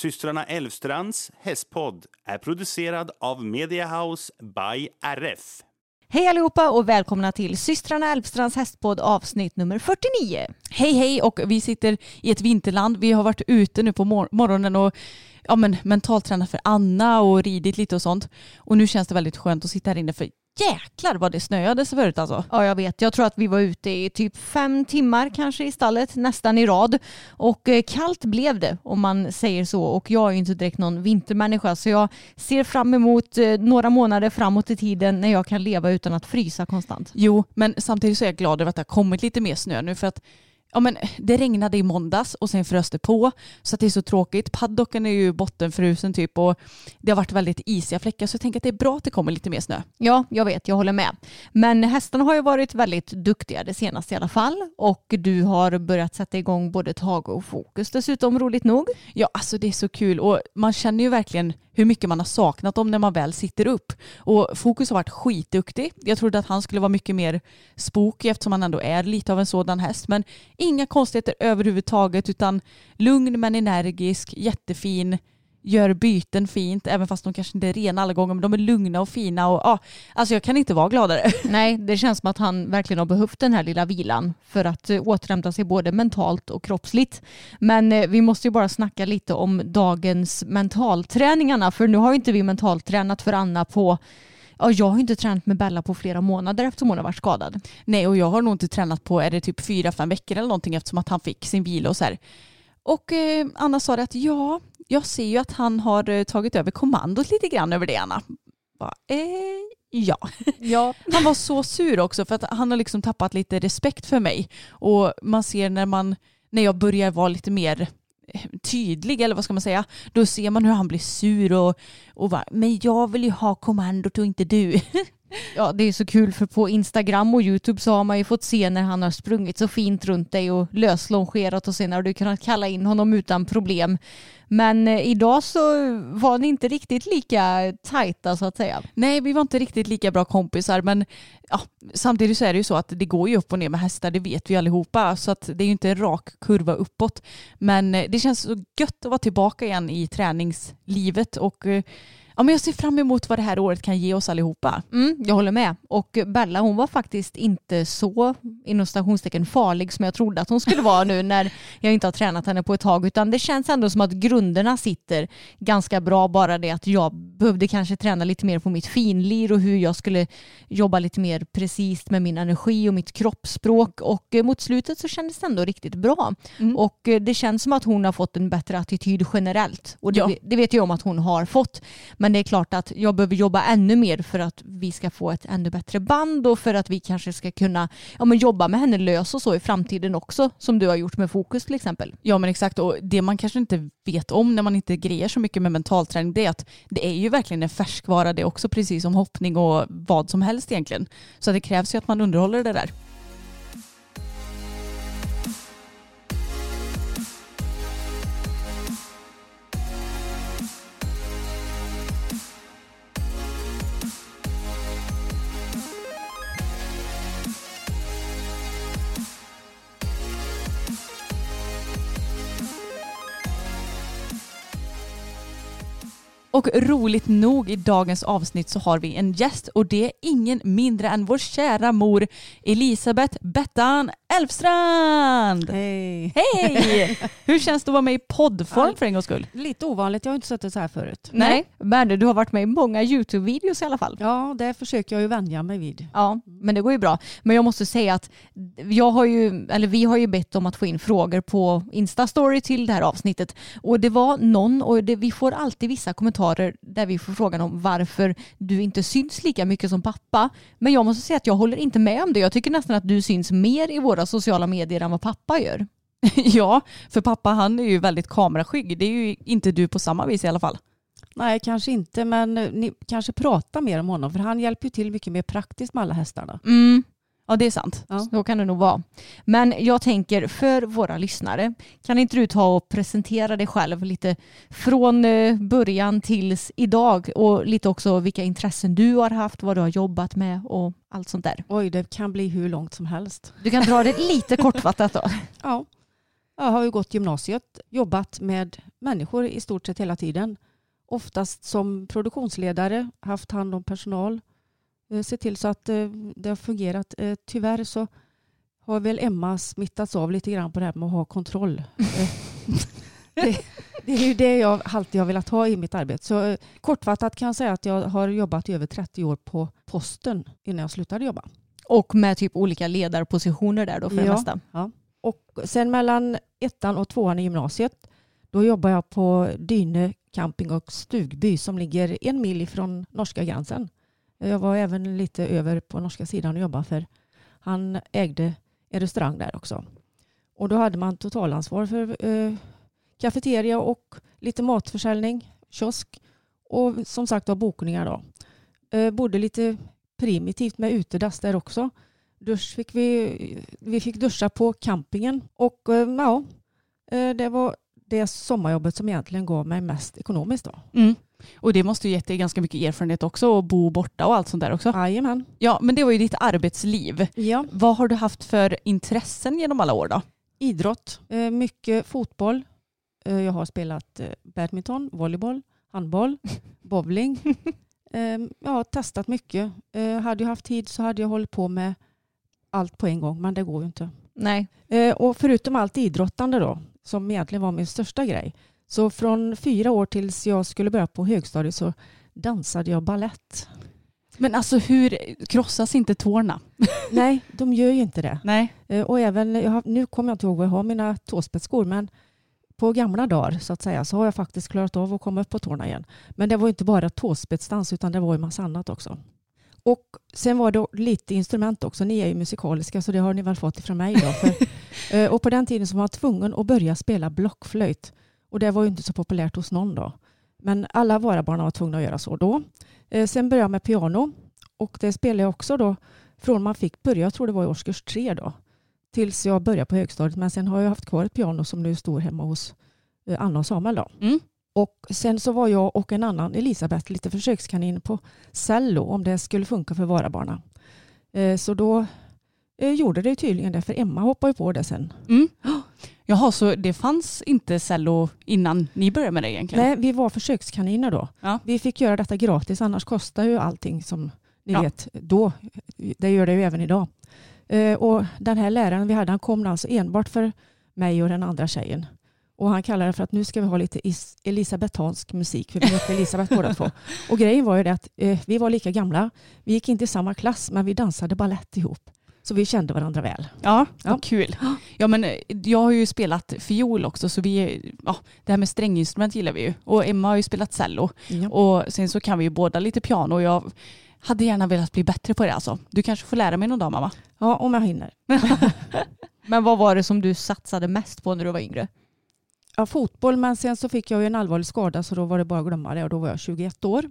Systrarna Elvstrands hästpodd är producerad av Mediahouse by RF. Hej allihopa och välkomna till systrarna Älvstrands hästpodd avsnitt nummer 49. Hej hej och vi sitter i ett vinterland. Vi har varit ute nu på mor morgonen och ja, men, mentaltränat för Anna och ridit lite och sånt. Och nu känns det väldigt skönt att sitta här inne för jäklar vad det snöade så förut alltså. Ja jag vet, jag tror att vi var ute i typ fem timmar kanske i stallet, nästan i rad. Och eh, kallt blev det om man säger så. Och jag är ju inte direkt någon vintermänniska så jag ser fram emot eh, några månader framåt i tiden när jag kan leva utan att frysa konstant. Jo, men samtidigt så är jag glad över att det har kommit lite mer snö nu för att Ja, men det regnade i måndags och sen frös det på så det är så tråkigt. Paddocken är ju bottenfrusen typ och det har varit väldigt isiga fläckar så jag tänker att det är bra att det kommer lite mer snö. Ja, jag vet, jag håller med. Men hästarna har ju varit väldigt duktiga det senaste i alla fall och du har börjat sätta igång både tag och fokus dessutom, roligt nog. Ja, alltså det är så kul och man känner ju verkligen hur mycket man har saknat dem när man väl sitter upp. Och Fokus har varit skitduktig. Jag trodde att han skulle vara mycket mer spooky eftersom han ändå är lite av en sådan häst. Men inga konstigheter överhuvudtaget utan lugn men energisk, jättefin gör byten fint, även fast de kanske inte är rena alla gånger, men de är lugna och fina och ja, alltså jag kan inte vara gladare. Nej, det känns som att han verkligen har behövt den här lilla vilan för att eh, återhämta sig både mentalt och kroppsligt. Men eh, vi måste ju bara snacka lite om dagens mentalträningarna, för nu har ju inte vi mentaltränat för Anna på Ja, jag har inte tränat med Bella på flera månader eftersom hon har varit skadad. Nej, och jag har nog inte tränat på, är det typ fyra, fem veckor eller någonting eftersom att han fick sin vila och så här. Och eh, Anna sa att ja, jag ser ju att han har eh, tagit över kommandot lite grann över det Anna. Bara, eh, ja. ja. Han var så sur också för att han har liksom tappat lite respekt för mig. Och man ser när man, när jag börjar vara lite mer eh, tydlig eller vad ska man säga, då ser man hur han blir sur och, och bara, men jag vill ju ha kommandot och inte du. Ja, det är så kul för på Instagram och YouTube så har man ju fått se när han har sprungit så fint runt dig och löslongerat och sen har du kunnat kalla in honom utan problem. Men eh, idag så var ni inte riktigt lika tajta så att säga. Nej, vi var inte riktigt lika bra kompisar men ja, samtidigt så är det ju så att det går ju upp och ner med hästar, det vet vi allihopa. Så att det är ju inte en rak kurva uppåt. Men eh, det känns så gött att vara tillbaka igen i träningslivet och eh, Ja, men jag ser fram emot vad det här året kan ge oss allihopa. Mm, jag håller med. Och Bella hon var faktiskt inte så inom stationstecken farlig som jag trodde att hon skulle vara nu när jag inte har tränat henne på ett tag. Utan det känns ändå som att grunderna sitter ganska bra. Bara det att jag behövde kanske träna lite mer på mitt finlir och hur jag skulle jobba lite mer precis med min energi och mitt kroppsspråk. Och mot slutet så kändes det ändå riktigt bra. Mm. Och det känns som att hon har fått en bättre attityd generellt. Och det, ja. det vet jag om att hon har fått. Men men det är klart att jag behöver jobba ännu mer för att vi ska få ett ännu bättre band och för att vi kanske ska kunna ja, men jobba med henne lös och så i framtiden också som du har gjort med fokus till exempel. Ja men exakt och det man kanske inte vet om när man inte grejer så mycket med mentalträning det är att det är ju verkligen en färskvara det också precis som hoppning och vad som helst egentligen. Så det krävs ju att man underhåller det där. Och roligt nog i dagens avsnitt så har vi en gäst och det är ingen mindre än vår kära mor Elisabeth Bettan Elfstrand. Hej. Hej! Hur känns det att vara med i poddform för en gångs skull? Lite ovanligt, jag har inte suttit så här förut. Nej, men du har varit med i många YouTube-videos i alla fall. Ja, det försöker jag ju vänja mig vid. Ja, men det går ju bra. Men jag måste säga att jag har ju, eller vi har ju bett om att få in frågor på Instastory till det här avsnittet. Och det var någon, och det, vi får alltid vissa kommentarer där vi får frågan om varför du inte syns lika mycket som pappa. Men jag måste säga att jag håller inte med om det. Jag tycker nästan att du syns mer i våra sociala medier än vad pappa gör. Ja, för pappa han är ju väldigt kameraskygg. Det är ju inte du på samma vis i alla fall. Nej, kanske inte, men ni kanske pratar mer om honom, för han hjälper ju till mycket mer praktiskt med alla hästarna. Mm. Ja, det är sant. Ja. Så kan det nog vara. Men jag tänker för våra lyssnare, kan inte du ta och presentera dig själv lite från eh, början tills idag och lite också vilka intressen du har haft, vad du har jobbat med och allt sånt där. Oj, det kan bli hur långt som helst. Du kan dra det lite kortfattat då. Ja, jag har ju gått gymnasiet, jobbat med människor i stort sett hela tiden. Oftast som produktionsledare, haft hand om personal, eh, sett till så att eh, det har fungerat. Eh, Tyvärr så har väl Emma smittats av lite grann på det här med att ha kontroll. Det, det är ju det jag alltid har velat ha i mitt arbete. Så kortfattat kan jag säga att jag har jobbat i över 30 år på posten innan jag slutade jobba. Och med typ olika ledarpositioner där då för det Ja. mesta. Och sen mellan ettan och tvåan i gymnasiet då jobbar jag på Dyne camping och stugby som ligger en mil ifrån norska gränsen. Jag var även lite över på norska sidan och jobbade för han ägde en restaurang där också. Och då hade man totalansvar för eh, kafeteria och lite matförsäljning, kiosk och som sagt var bokningar då. Eh, bodde lite primitivt med utedass där också. Dusch fick vi, vi fick duscha på campingen och eh, ja, eh, det var det sommarjobbet som egentligen gav mig mest ekonomiskt då. Mm. Och det måste ju gett dig ganska mycket erfarenhet också att bo borta och allt sånt där också. Jajamän. Ja, men det var ju ditt arbetsliv. Ja. Vad har du haft för intressen genom alla år då? Idrott, eh, mycket fotboll. Eh, Jag har spelat eh, badminton, volleyboll, handboll, bowling. Eh, Jag har testat mycket. Hade jag haft tid så hade jag hållit på med allt på en gång, men det går ju inte. Nej. Och förutom allt idrottande då, som egentligen var min största grej, så från fyra år tills jag skulle börja på högstadiet så dansade jag ballett. Men alltså hur krossas inte tårna? Nej, de gör ju inte det. Nej. Eh, Och även, jag har, nu kommer jag inte ihåg vad jag har mina tåspetsskor, men på gamla dagar så att säga så har jag faktiskt klarat av att komma upp på tårna igen. Men det var inte bara tåspetsdans utan det var ju massa annat också. Och sen var det lite instrument också. Ni är ju musikaliska så det har ni väl fått ifrån mig. Då. För, eh, och på den tiden så var man tvungen att börja spela blockflöjt. Och det var ju inte så populärt hos någon då. Men alla våra barn var tvungna att göra så då. Eh, Sen började jag med piano och det spelade jag också då från man fick börja, jag tror det var i årskurs tre då, tills jag började på högstadiet. Men sen har jag haft kvar ett piano som nu står hemma hos eh, Anna och Samuel. Då. Mm. Och sen så var jag och en annan Elisabeth lite försökskanin på cello om det skulle funka för Varabarna. Eh, Så då gjorde det tydligen det för Emma hoppade på det sen. Mm. Jaha, så det fanns inte cello innan ni började med det egentligen? Nej, vi var försökskaniner då. Ja. Vi fick göra detta gratis annars kostar ju allting som ni Ja. vet då. Det gör det ju även idag. Eh, Och den här läraren vi hade han kom alltså enbart för mig och den andra tjejen. Och han kallade det för att nu ska vi ha lite is- elisabetansk musik för vi heter Elisabeth båda två. Och grejen var ju det att eh, vi var lika gamla. Vi gick inte i samma klass men vi dansade ballett ihop. Så vi kände varandra väl. Ja, Ja. vad kul. Ja, men eh, jag har ju spelat fiol också så vi, ja, det här med stränginstrument gillar vi ju. Och Emma har ju spelat cello. Ja. Och sen så kan vi ju båda lite piano och jag hade gärna velat bli bättre på det alltså. Du kanske får lära mig någon dag mamma. ja, om jag hinner. Men vad var det som du satsade mest på när du var yngre? Ja, fotboll, men sen så fick jag ju en allvarlig skada så då var det bara att glömma det och då var jag 21 år.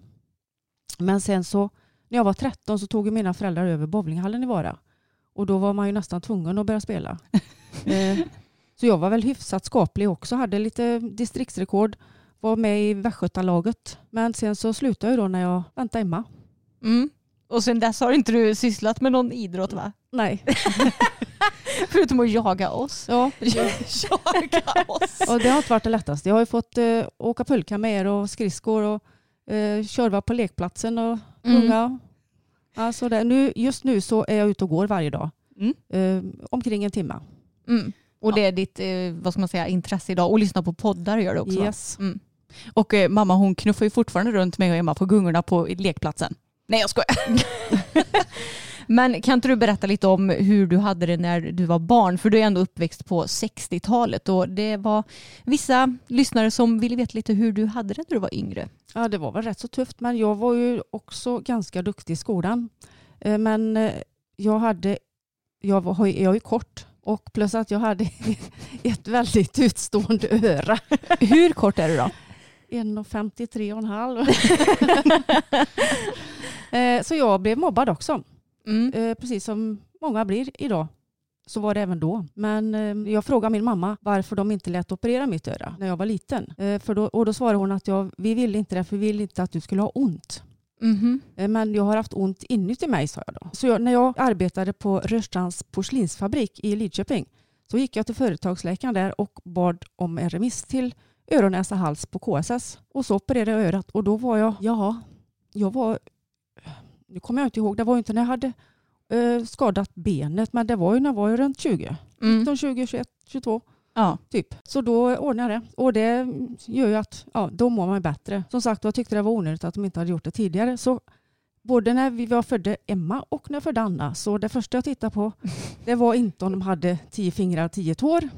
Men sen så när jag var 13 så tog mina föräldrar över bowlinghallen i Vara och då var man ju nästan tvungen att börja spela. eh, så jag var väl hyfsat skaplig också, hade lite distriktsrekord, var med i Västgötalaget. Men sen så slutade jag då när jag väntade Emma. Mm. Och sen dess har inte du sysslat med någon idrott va? Nej. Förutom att jaga oss. Ja, Jaga oss. och det har inte varit det lättaste. Jag har ju fått eh, åka pulka med er och skridskor och Eh, kör var på lekplatsen och Mm. unga. Alltså det. Nu, just nu så är jag ute och går varje dag. Mm. Eh, omkring en timme. Mm. Och det är ditt eh, vad ska man säga, intresse idag. Och lyssna på poddar gör det också. Yes. Mm. Och eh, mamma hon knuffar ju fortfarande runt mig och Emma på gungorna på lekplatsen. Nej jag skojar. Men kan inte du berätta lite om hur du hade det när du var barn? För du är ändå uppväxt på 60-talet och det var vissa lyssnare som ville veta lite hur du hade det när du var yngre. Ja, det var väl rätt så tufft, men jag var ju också ganska duktig i skolan. Eh, Men eh, jag hade, jag var, jag är ju kort och plus att jag hade ett väldigt utstående öra. Hur kort är du då? 1,53 och en halv. Eh, Så jag blev mobbad också, Mm. Eh, precis som många blir idag. Så var det även då. Men eh, jag frågade min mamma varför de inte lät operera mitt öra när jag var liten. Eh, För då, och då svarade hon att jag, vi ville inte det för vi ville inte att du skulle ha ont. Mhm. Eh, Men jag har haft ont inuti mig, sa jag då. Så jag, när jag arbetade på Rörstrands porslinsfabrik i Lidköping så gick jag till företagsläkaren där och bad om en remiss till öron, näsa, hals på KSS. Och så opererade jag örat och då var jag, ja, jag var, nu kommer jag inte ihåg, det var ju inte när jag hade eh, skadat benet, men det var ju när jag var runt 20. Mm. 19, 20, 21, 22 Ja. typ. Så då ordnade jag det. Och det gör ju att ja, då mår man bättre. Som sagt, jag tyckte det var onödigt att de inte hade gjort det tidigare. Så både när vi var födde Emma och när jag födde Anna, så det första jag tittade på det var inte om de hade tio fingrar och tio tår,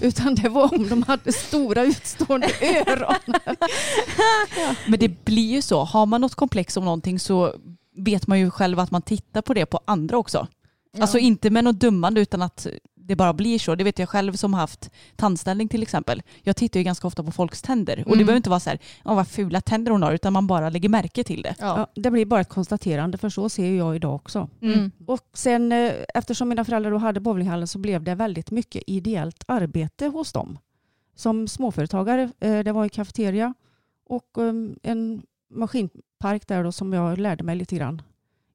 utan det var om de hade stora utstående öron. Men det blir ju så. Har man något komplex om någonting så vet man ju själv att man tittar på det på andra också. Alltså inte med något dummande utan att det bara blir så. Det vet jag själv som har haft tandställning till exempel. Jag tittar ju ganska ofta på folks tänder och det Mm. behöver inte vara så här, "Åh, vad fula tänder hon har utan man bara lägger märke till det. Ja. Ja, det blir bara ett konstaterande, för så ser jag idag också. Mm. Och sen eh, eftersom mina föräldrar då hade bowlinghallen så blev det väldigt mycket ideellt arbete hos dem. Som småföretagare. Eh, Det var en kafeteria och um, en maskinpark där då som jag lärde mig lite grann.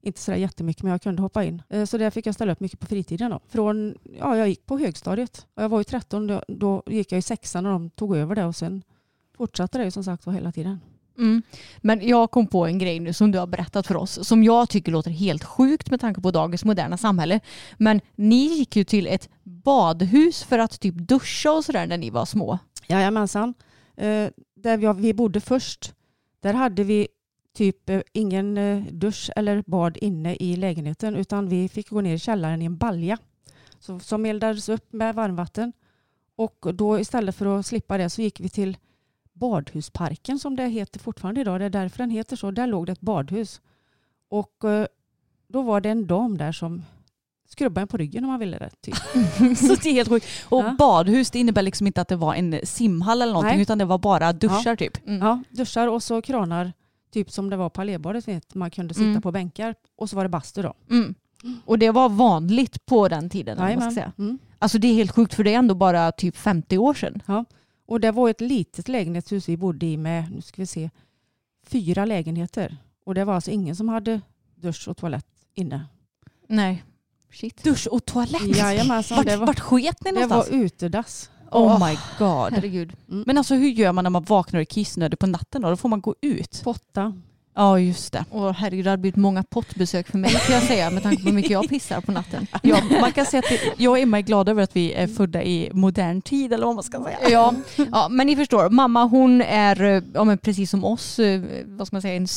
Inte sådär jättemycket men jag kunde hoppa in. Eh, Så där fick jag ställa upp mycket på fritiden. Då. Från, ja, jag gick på högstadiet. Jag var ju 13, då, då gick jag i sexan och de tog över det och sen fortsatte det ju som sagt var hela tiden. Mm. Men jag kom på en grej nu som du har berättat för oss som jag tycker låter helt sjukt med tanke på dagens moderna samhälle. Men ni gick ju till ett badhus för att typ duscha och sådär när ni var små. Jajamensan. Eh, där vi, vi bodde först, där hade vi typ eh, ingen eh, dusch eller bad inne i lägenheten utan vi fick gå ner i källaren i en balja så, som eldades upp med varmvatten. Och då istället för att slippa det så gick vi till badhusparken som det heter fortfarande idag. Det är därför den heter så. Där låg det ett badhus. Och eh, då var det en dam där som skrubbade en på ryggen om man ville det. Typ. Så det är helt sjukt. Och Ja. badhus det innebär liksom inte att det var en simhall eller någonting Nej. utan det var bara duschar typ. Mm. Ja, duschar och så kranar, typ som det var på Allébadet. vet, Man kunde sitta Mm. på bänkar och så var det bastu då. Mm. Och det var vanligt på den tiden. vad man Jajamän. säga. Mm. Alltså det är helt sjukt för det är ändå bara typ 50 år sedan. Och det var ett litet lägenhetshus vi bodde i med, nu ska vi se, fyra lägenheter. Och det var alltså ingen som hade dusch och toalett inne. Nej. Shit. Dusch och toalett. Jajamensan, Vart, det var, vart sket ni det någonstans? var utedass. Oh my god. Herregud. Men alltså hur gör man när man vaknar och är kissnödig på natten då? Då får man gå ut. Potta. Ja just det. Och herregud, det hade blivit många pottbesök för mig kan jag säga med tanke på hur mycket jag pissar på natten. Ja, man kan säga att det, jag och Emma är glada över att vi är födda i modern tid eller vad man ska säga. Ja, ja, men ni förstår, mamma hon är eh, ja, precis som oss, eh, vad ska man säga, en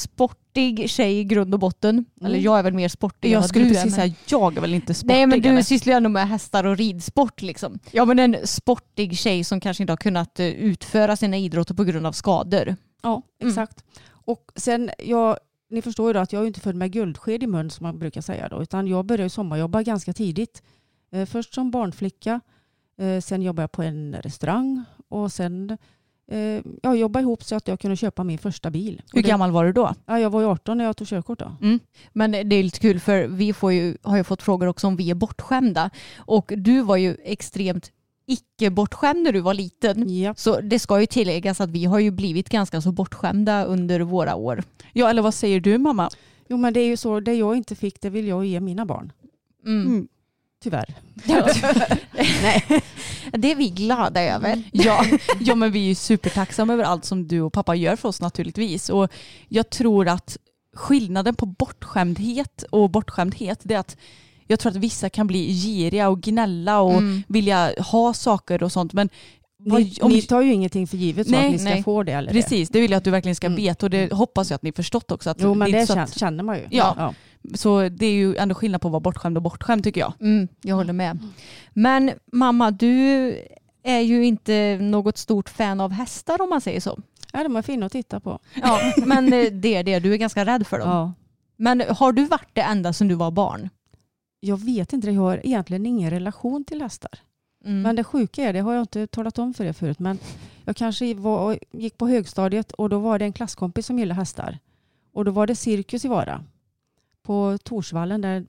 sportig tjej i grund och botten. Eller jag är väl mer sportig Jag skulle du är, precis men- säga, jag är väl inte sportig Nej men du eller? sysslar ju ändå med hästar och ridsport liksom. Ja men en sportig tjej som kanske inte har kunnat eh, utföra sina idrotter på grund av skador. Ja, Mm. exakt. Och sen, jag, ni förstår ju då att jag är inte född med guldsked i mun som man brukar säga då, utan jag började sommarjobba ganska tidigt. Eh, först som barnflicka, eh, sen jobbade jag på en restaurang och sen eh, jag jobbade ihop så att jag kunde köpa min första bil. Hur det- gammal var du då? Ja, jag var ju 18 när jag tog körkort då. Men det är lite kul för vi får ju, har ju fått frågor också om vi är bortskämda. Och du var ju extremt icke bortskämd när du var liten. Ja. Så det ska ju tilläggas att vi har ju blivit ganska så bortskämda under våra år. Ja eller vad säger du mamma? Jo men det är ju så, det jag inte fick det vill jag ge mina barn. Mm. Mm. Tyvärr. Nej. Det är vi glada över. Ja, ja, men vi är ju supertacksamma över allt som du och pappa gör för oss naturligtvis. Och jag tror att skillnaden på bortskämdhet och bortskämdhet det är att jag tror att vissa kan bli giriga och gnälla och Mm. vilja ha saker och sånt. Men Ni, om- ni tar ju ingenting för givet så Nej, att ni ska nej. få det. Eller det. Precis, det vill jag att du verkligen ska Mm. veta och det hoppas jag att ni förstått också. Att Jo men det så känner, att- känner man ju. Ja. Så det är ju ändå skillnad på att vara bortskämd och bortskämd tycker jag. Mm, jag håller med. Men mamma, du är ju inte något stort fan av hästar om man säger så. Ja, de är fina att titta på. Ja, men eh, det är det, du är ganska rädd för dem. Ja. Men har du varit det ända sedan du var barn? Jag vet inte, jag har egentligen ingen relation till hästar. Mm. Men det sjuka är, det har jag inte talat om för er förut, men jag kanske var, gick på högstadiet och då var det en klasskompis som gillade hästar. Och då var det cirkus i Vara. På Torsvallen där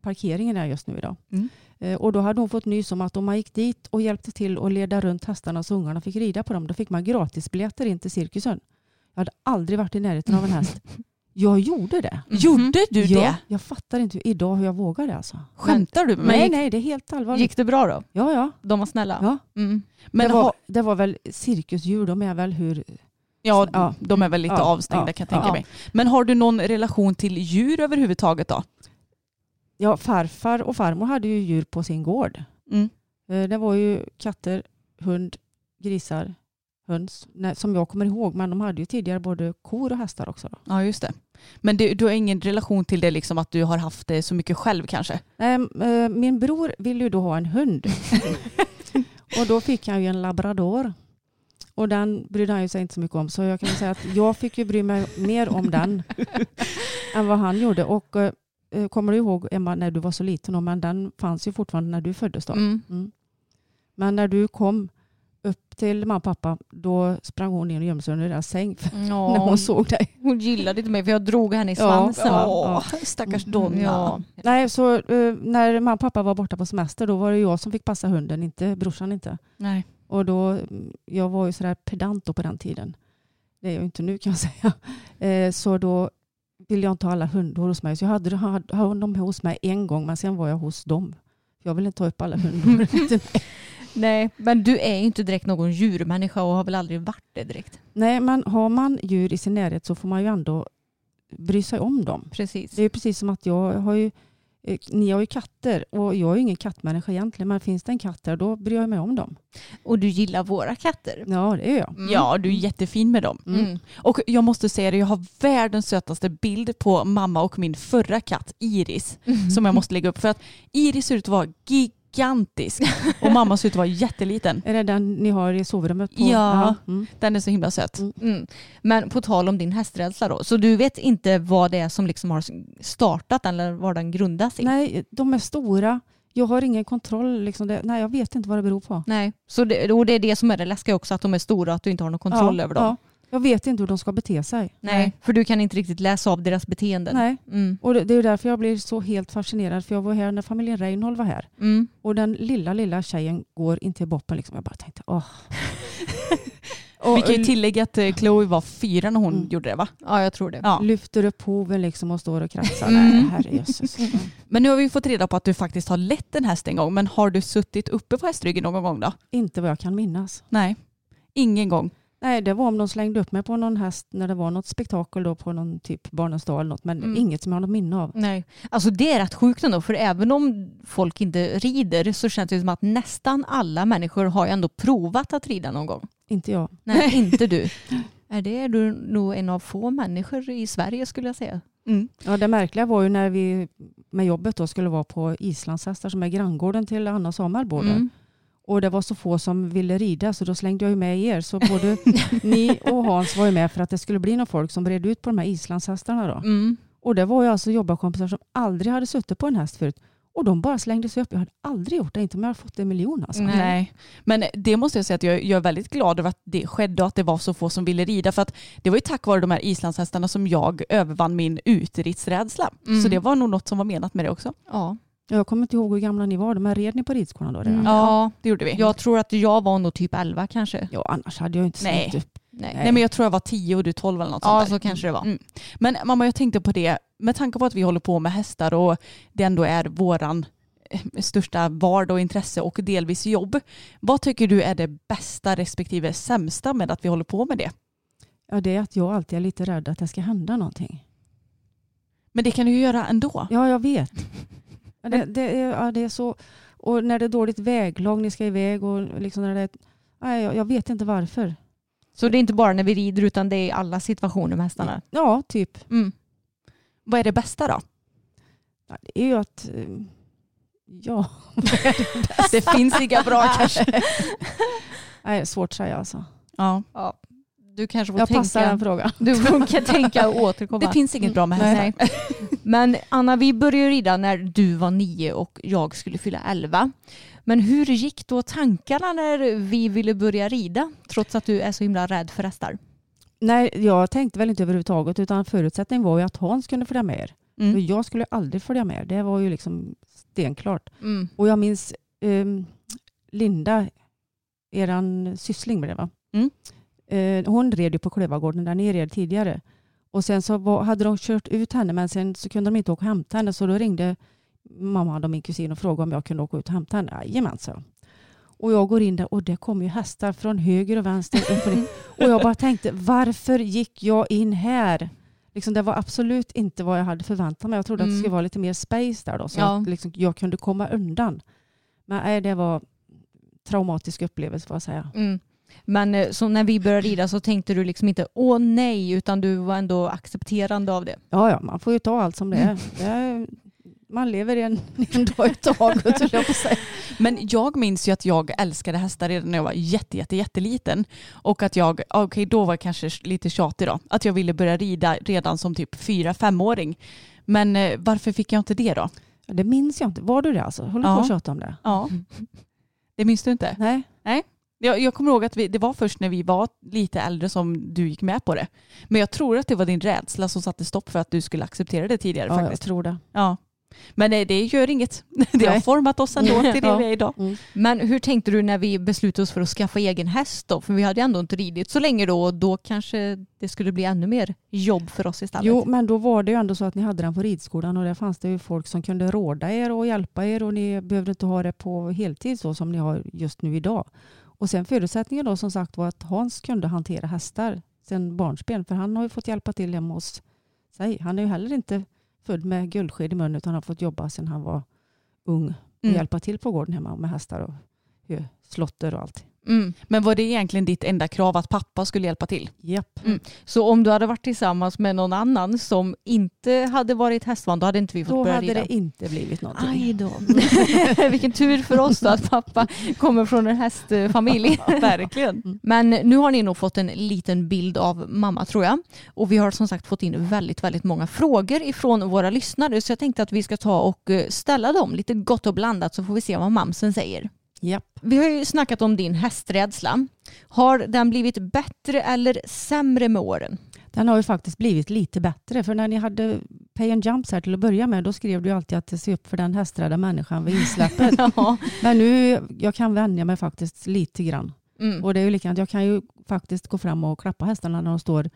parkeringen är just nu idag. Mm. Eh, Och då hade hon fått nys om att om man gick dit och hjälpte till att leda runt hästarna så ungarna fick rida på dem, då fick man gratisbiljetter in till cirkusen. Jag hade aldrig varit i närheten av en häst. Jag gjorde det. Mhm. Gjorde du ja, det? Jag fattar inte idag hur jag vågade alltså. Skämtar du med Nej, mig? nej, det är helt allvarligt. Gick det bra då? Ja, ja. De var snälla? ja. Mm. Men det, var, det var väl cirkusdjur, de är väl hur... ja, Ja. de är väl lite Ja, avstängda kan jag tänka mig. Men har du någon relation till djur överhuvudtaget då? Ja, farfar och farmor hade ju djur på sin gård. Mm. Eh, Det var ju katter, hund, grisar, höns, som jag kommer ihåg. Men de hade ju tidigare både kor och hästar också. Ja, just det. Men du, du har ingen relation till det liksom att du har haft det så mycket själv kanske? Nej, eh, min bror ville ju då ha en hund. och då fick han ju en labrador. Och den brydde han ju sig inte så mycket om. Så jag kan säga att jag fick ju bry mig mer om den än vad han gjorde. Och eh, kommer du ihåg Emma när du var så liten? Men den fanns ju fortfarande när du föddes då. Mm. Mm. Men när du kom upp till mamma och pappa då sprang hon in och gömde sig under deras säng när Ja, hon såg dig. hon gillade inte mig för jag drog henne i Ja, svansen. ja. Åh, stackars Donna. Ja. Nej, så eh, när mamma och pappa var borta på semester då var det jag som fick passa hunden, inte brorsan inte. Nej. Och då, jag var ju sådär pedant då på den tiden. Det är jag inte nu kan jag säga. Eh, så då ville jag inte ha alla hundar hos mig. Så jag hade, hade, hade dem hos mig en gång men sen var jag hos dem. Jag ville inte ta upp alla hundar. Nej, men du är inte direkt någon djurmänniska och har väl aldrig varit det direkt. Nej, men har man djur i sin närhet så får man ju ändå bry sig om dem. Precis. Det är precis som att jag har ju, ni har ju katter och jag är ju ingen kattmänniska egentligen men finns det en katt där då bryr jag mig om dem. Och du gillar våra katter. Ja det gör jag. Mm. Ja, du är jättefin med dem. Mm. Och jag måste säga det, jag har världens sötaste bild på mamma och min förra katt Iris som jag måste lägga upp. För att Iris ser ut att vara gigantisk och mamma ser ut att vara jätteliten. Är det den ni har i sovrummet? På? Ja. Mm. Den är så himla söt. Mm. Mm. Men på tal om din hästrädsla då, så du vet inte vad det är som liksom har startat den eller vad den grundas i? Nej, de är stora. Jag har ingen kontroll. Liksom det. Nej, jag vet inte vad det beror på. Nej. Så det, och det är det som är det läskiga också, att de är stora och att du inte har någon kontroll ja, över dem. Ja. Jag vet inte hur de ska bete sig. Nej. För du kan inte riktigt läsa av deras beteenden. Nej. Mm. Och det, är därför jag blir så helt fascinerad. För jag var här när familjen Reinhold var här. Mm. Och den lilla, lilla tjejen går in till boppen. Liksom. Jag bara tänkte, åh. och Vi kan ju tillägga att eh, Chloe var fyra när hon Mm. gjorde det va? Ja, jag tror det. Ja. lyfter upp hoven liksom och står och kraxar. Mm. Nej, herrejösses. Men nu har vi fått reda på att du faktiskt har lett en häst en gång. Men har du suttit uppe på hästryggen någon gång då? Inte vad jag kan minnas. Nej, ingen gång. Nej, det var om de slängde upp mig på någon häst när det var något spektakel då på någon typ Barnens dag eller något. Men Mm. inget som jag har något minne av. Nej. Alltså det är rätt sjukt ändå, för även om folk inte rider så känns det som att nästan alla människor har ju ändå provat att rida någon gång. Inte jag. Nej, inte du. Är det är du nog en av få människor i Sverige skulle jag säga. Mm. Ja, det märkliga var ju när vi med jobbet då skulle vara på islandshästar som är granngården till Anna och Samuel där. Mm. Och det var så få som ville rida så då slängde jag ju med er. Så både ni och Hans var ju med för att det skulle bli någon folk som red ut på de här islandshästarna då. Mm. Och det var ju alltså jobbarkompisar som aldrig hade suttit på en häst förut. Och de bara slängde sig upp. Jag hade aldrig gjort det, inte om jag hade fått en miljon alltså. Nej. Nej. Men det måste jag säga att jag, jag är väldigt glad över att det skedde och att det var så få som ville rida. För att det var ju tack vare de här islandshästarna som jag övervann min utridsrädsla. Mm. Så det var nog något som var menat med det också. Ja. Jag kommer inte ihåg hur gamla ni var, men red ni på ridskolan då? redan? Mm. Ja, det gjorde vi. Jag tror att jag var nog typ 11 kanske. Ja, annars hade jag inte Nej. upp. Nej. Nej men jag tror jag var tio och du tolv eller något Ja, sånt där. så kanske det var. Mm. Men mamma jag tänkte på det, med tanke på att vi håller på med hästar och det ändå är våran eh, största vardag och intresse och delvis jobb. Vad tycker du är det bästa respektive sämsta med att vi håller på med det? Ja, det är att jag alltid är lite rädd att det ska hända någonting. Men det kan du ju göra ändå. Ja, jag vet. Ja, Det, det, är, ja, det är så. Och när det är dåligt väglag, ni ska iväg och liksom när det är, nej, jag, jag vet inte varför. Så det är inte bara när vi rider utan det är i alla situationer med hästarna? Ja, typ. Mm. Vad är det bästa då? Ja, det är ju att, eh, ja, Det finns inga bra kanske. nej, svårt att säga alltså. Ja. Du kanske får Jag tänka. passar den frågan. Du får tänka och återkomma. Det finns inget bra med hästar. Nej. Men Anna, vi började rida när du var nio och jag skulle fylla elva. Men hur gick då tankarna när vi ville börja rida? Trots att du är så himla rädd för hästar. Nej, jag tänkte väl inte överhuvudtaget utan förutsättningen var ju att Hans kunde följa med er. För Mm. jag skulle aldrig följa med. Det var ju liksom stenklart. Mm. Och jag minns ehm, Linda, eran syssling med det va? Mm. Eh, hon red ju på Klövargården där ni red tidigare. Och sen så var, hade de kört ut henne men sen så kunde de inte åka och hämta henne så då ringde mamma och min kusin och frågade om jag kunde åka ut och hämta henne. Jajamän, så. Och jag går in där och det kommer ju hästar från höger och vänster. Och, jag bara tänkte varför gick jag in här? Liksom, det var absolut inte vad jag hade förväntat mig. Jag trodde att det Mm. skulle vara lite mer space där då så Ja. att liksom, jag kunde komma undan. Men nej, det var traumatisk upplevelse får jag säga. Mm. Men eh, så när vi började rida så tänkte du liksom inte åh nej utan du var ändå accepterande av det. Ja, ja, man får ju ta allt som det är. Det är man lever en, en dag i taget, höll jag på säga. Men jag minns ju att jag älskade hästar redan när jag var jätte, jätte, jätteliten. Och att jag, okej då var jag kanske lite tjatig då, att jag ville börja rida redan som typ fyra, femåring. Men eh, varför fick jag inte det då? Det minns jag inte. Var du det alltså? Håller du Ja. på att tjata om det? Ja. Det minns du inte? Nej. Jag, jag kommer ihåg att vi, det var först när vi var lite äldre som du gick med på det. Men jag tror att det var din rädsla som satte stopp för att du skulle acceptera det tidigare Ja, jag faktiskt. tror det. Ja. Men det, det gör inget. Det har format oss ändå till det Ja. vi är idag. Men hur tänkte du när vi beslutade oss för att skaffa egen häst då? För vi hade ju ändå inte ridit så länge då och då kanske det skulle bli ännu mer jobb för oss istället. Jo, men då var det ju ändå så att ni hade den på ridskolan och där fanns det ju folk som kunde råda er och hjälpa er och ni behövde inte ha det på heltid så som ni har just nu idag. Och sen förutsättningen då som sagt var att Hans kunde hantera hästar sen barnsben för han har ju fått hjälpa till hemma hos sig. Han är ju heller inte född med guldsked i munnen utan har fått jobba sedan han var ung och Mm. hjälpa till på gården hemma med hästar och slotter och allt. Mm. Men var det egentligen ditt enda krav att pappa skulle hjälpa till? Japp. Så om du hade varit tillsammans med någon annan som inte hade varit hästvan då hade inte vi fått Då börja hade rida. det inte blivit någonting. Aj då. Vilken tur för oss då att pappa kommer från en hästfamilj. Verkligen. Men nu har ni nog fått en liten bild av mamma tror jag. Och vi har som sagt fått in väldigt, väldigt många frågor ifrån våra lyssnare. Så jag tänkte att vi ska ta och eh, ställa dem lite gott och blandat så får vi se vad mamsen säger. Japp. Vi har ju snackat om din hästrädsla. Har den blivit bättre eller sämre med åren? Den har ju faktiskt blivit lite bättre. För när ni hade Pay and Jumps här till att börja med, då skrev du alltid att det ser upp för den hästrädda människan vid insläppet. Ja. Men nu, jag kan vänja mig faktiskt lite grann. Mm. Och det är ju likadant, jag kan ju faktiskt gå fram och klappa hästarna när de står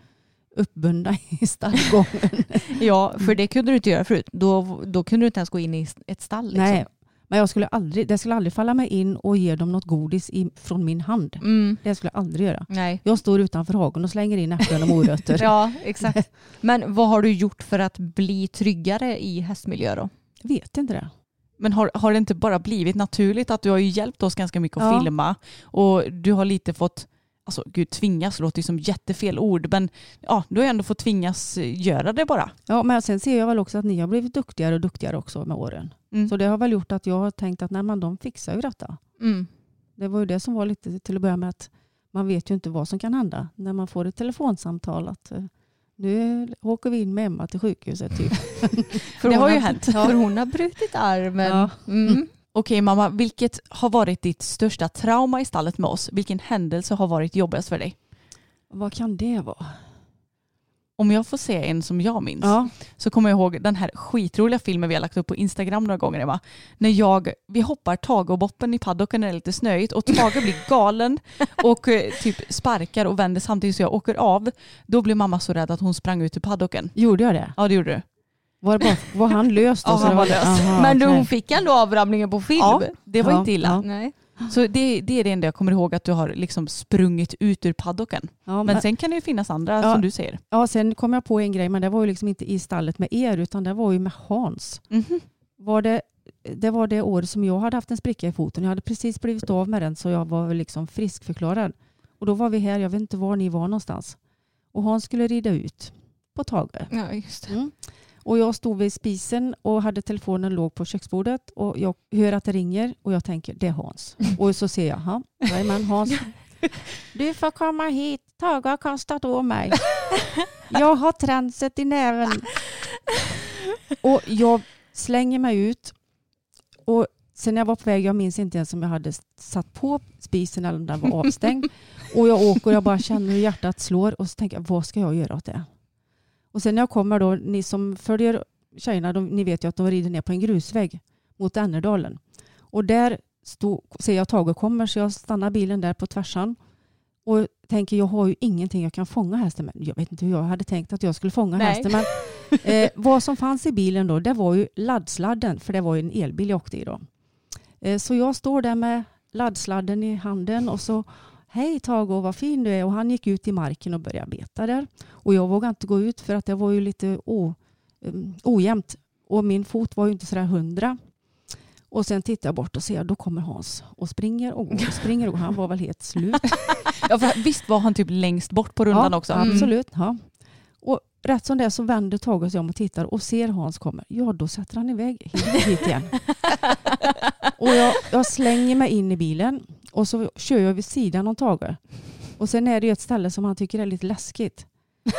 uppbundna i stallgången. ja, för det kunde du inte göra förut. Då, då kunde du inte ens gå in i ett stall. Liksom. Nej, men jag skulle aldrig, det skulle aldrig falla mig in och ge dem något godis i, från min hand. Mm. Det skulle jag aldrig göra. Nej. Jag står utanför hagen och slänger in äpplen och morötter. Ja, exakt. Men vad har du gjort för att bli tryggare i hästmiljö då? Jag vet inte det. Men har, har det inte bara blivit naturligt att du har ju hjälpt oss ganska mycket att Ja. filma och du har lite fått, alltså gud tvingas låter ju som jättefel ord men ja, du har ändå fått tvingas eh, göra det bara. Ja, men sen ser jag väl också att ni har blivit duktigare och duktigare också med åren. Mm. Så det har väl gjort att jag har tänkt att nej, men de fixar ju detta. Mm. Det var ju det som var lite till att börja med att man vet ju inte vad som kan hända när man får ett telefonsamtal att eh, nu åker vi in med Emma till sjukhuset. Typ. Det har ju hänt. För hon har brutit armen. Ja. Mm. Okej mamma, vilket har varit ditt största trauma i stallet med oss? Vilken händelse har varit jobbigast för dig? Vad kan det vara? Om jag får se en som jag minns Ja, så kommer jag ihåg den här skitroliga filmen vi har lagt upp på Instagram några gånger Emma. När jag, vi hoppar Tage och Boppen i paddocken när det är lite snöigt och Tage blir galen och eh, typ sparkar och vänder samtidigt så jag åker av. Då blir mamma så rädd att hon sprang ut ur paddocken. gjorde jag det? Ja det gjorde du. Var, bara, var han lös då? Ja, Så han det var lös. Aha, Men hon fick ändå avramlingen på film. Ja, det var Ja, inte illa. ja. Nej. Så det, det är det enda jag kommer ihåg att du har liksom sprungit ut ur paddocken. Ja, Men men, sen kan det ju finnas andra Ja. som du säger. ja, sen kom jag på en grej, men det var ju liksom inte i stallet med er, utan det var ju med Hans. Mhm. Var det, det var det år som jag hade haft en spricka i foten. Jag hade precis blivit av med den, så jag var liksom friskförklarad. Och då var vi här, jag vet inte var ni var någonstans. Och Hans skulle rida ut på Tage. Ja, just det. Mm. Och jag stod vid spisen och hade telefonen låg på köksbordet och jag hör att det ringer och jag tänker det är Hans. Och så ser jag, ja, men Hans. Du får komma hit, Tage har kastat av mig. Jag har transet i näven. Och jag slänger mig ut och sen när jag var på väg, jag minns inte ens om jag hade satt på spisen eller om den var avstängd. Och jag åker och jag bara känner hur hjärtat slår och så tänker jag, vad ska jag göra åt det? Och sen när jag kommer då, ni som följer tjejerna, de, ni vet ju att de rider ner på en grusvägg mot Ennerdalen. Och där stod, ser jag Tage kommer så jag stannar bilen där på tvärsan och tänker jag har ju ingenting jag kan fånga hästen med. Jag vet inte hur jag hade tänkt att jag skulle fånga Nej. hästen men eh, vad som fanns i bilen då det var ju laddsladden för det var ju en elbil jag åkte i då. Eh, så jag står där med laddsladden i handen och så Hej Tage, vad fin du är. Och han gick ut i marken och började beta där. Och jag vågade inte gå ut för att det var ju lite o, um, ojämnt. Och min fot var ju inte sådär hundra. Och sen tittar jag bort och ser, då kommer Hans och springer och går och springer och. Han var väl helt slut. Ja, för visst var han typ längst bort på rundan ja, också? Mm. Absolut. Ja. Och rätt som det är så vänder Tage sig om och tittar och ser Hans kommer. Ja, då sätter han iväg hit, hit igen. och jag, jag slänger mig in i bilen och så kör jag vid sidan om Tage. Och sen är det ju ett ställe som han tycker är lite läskigt.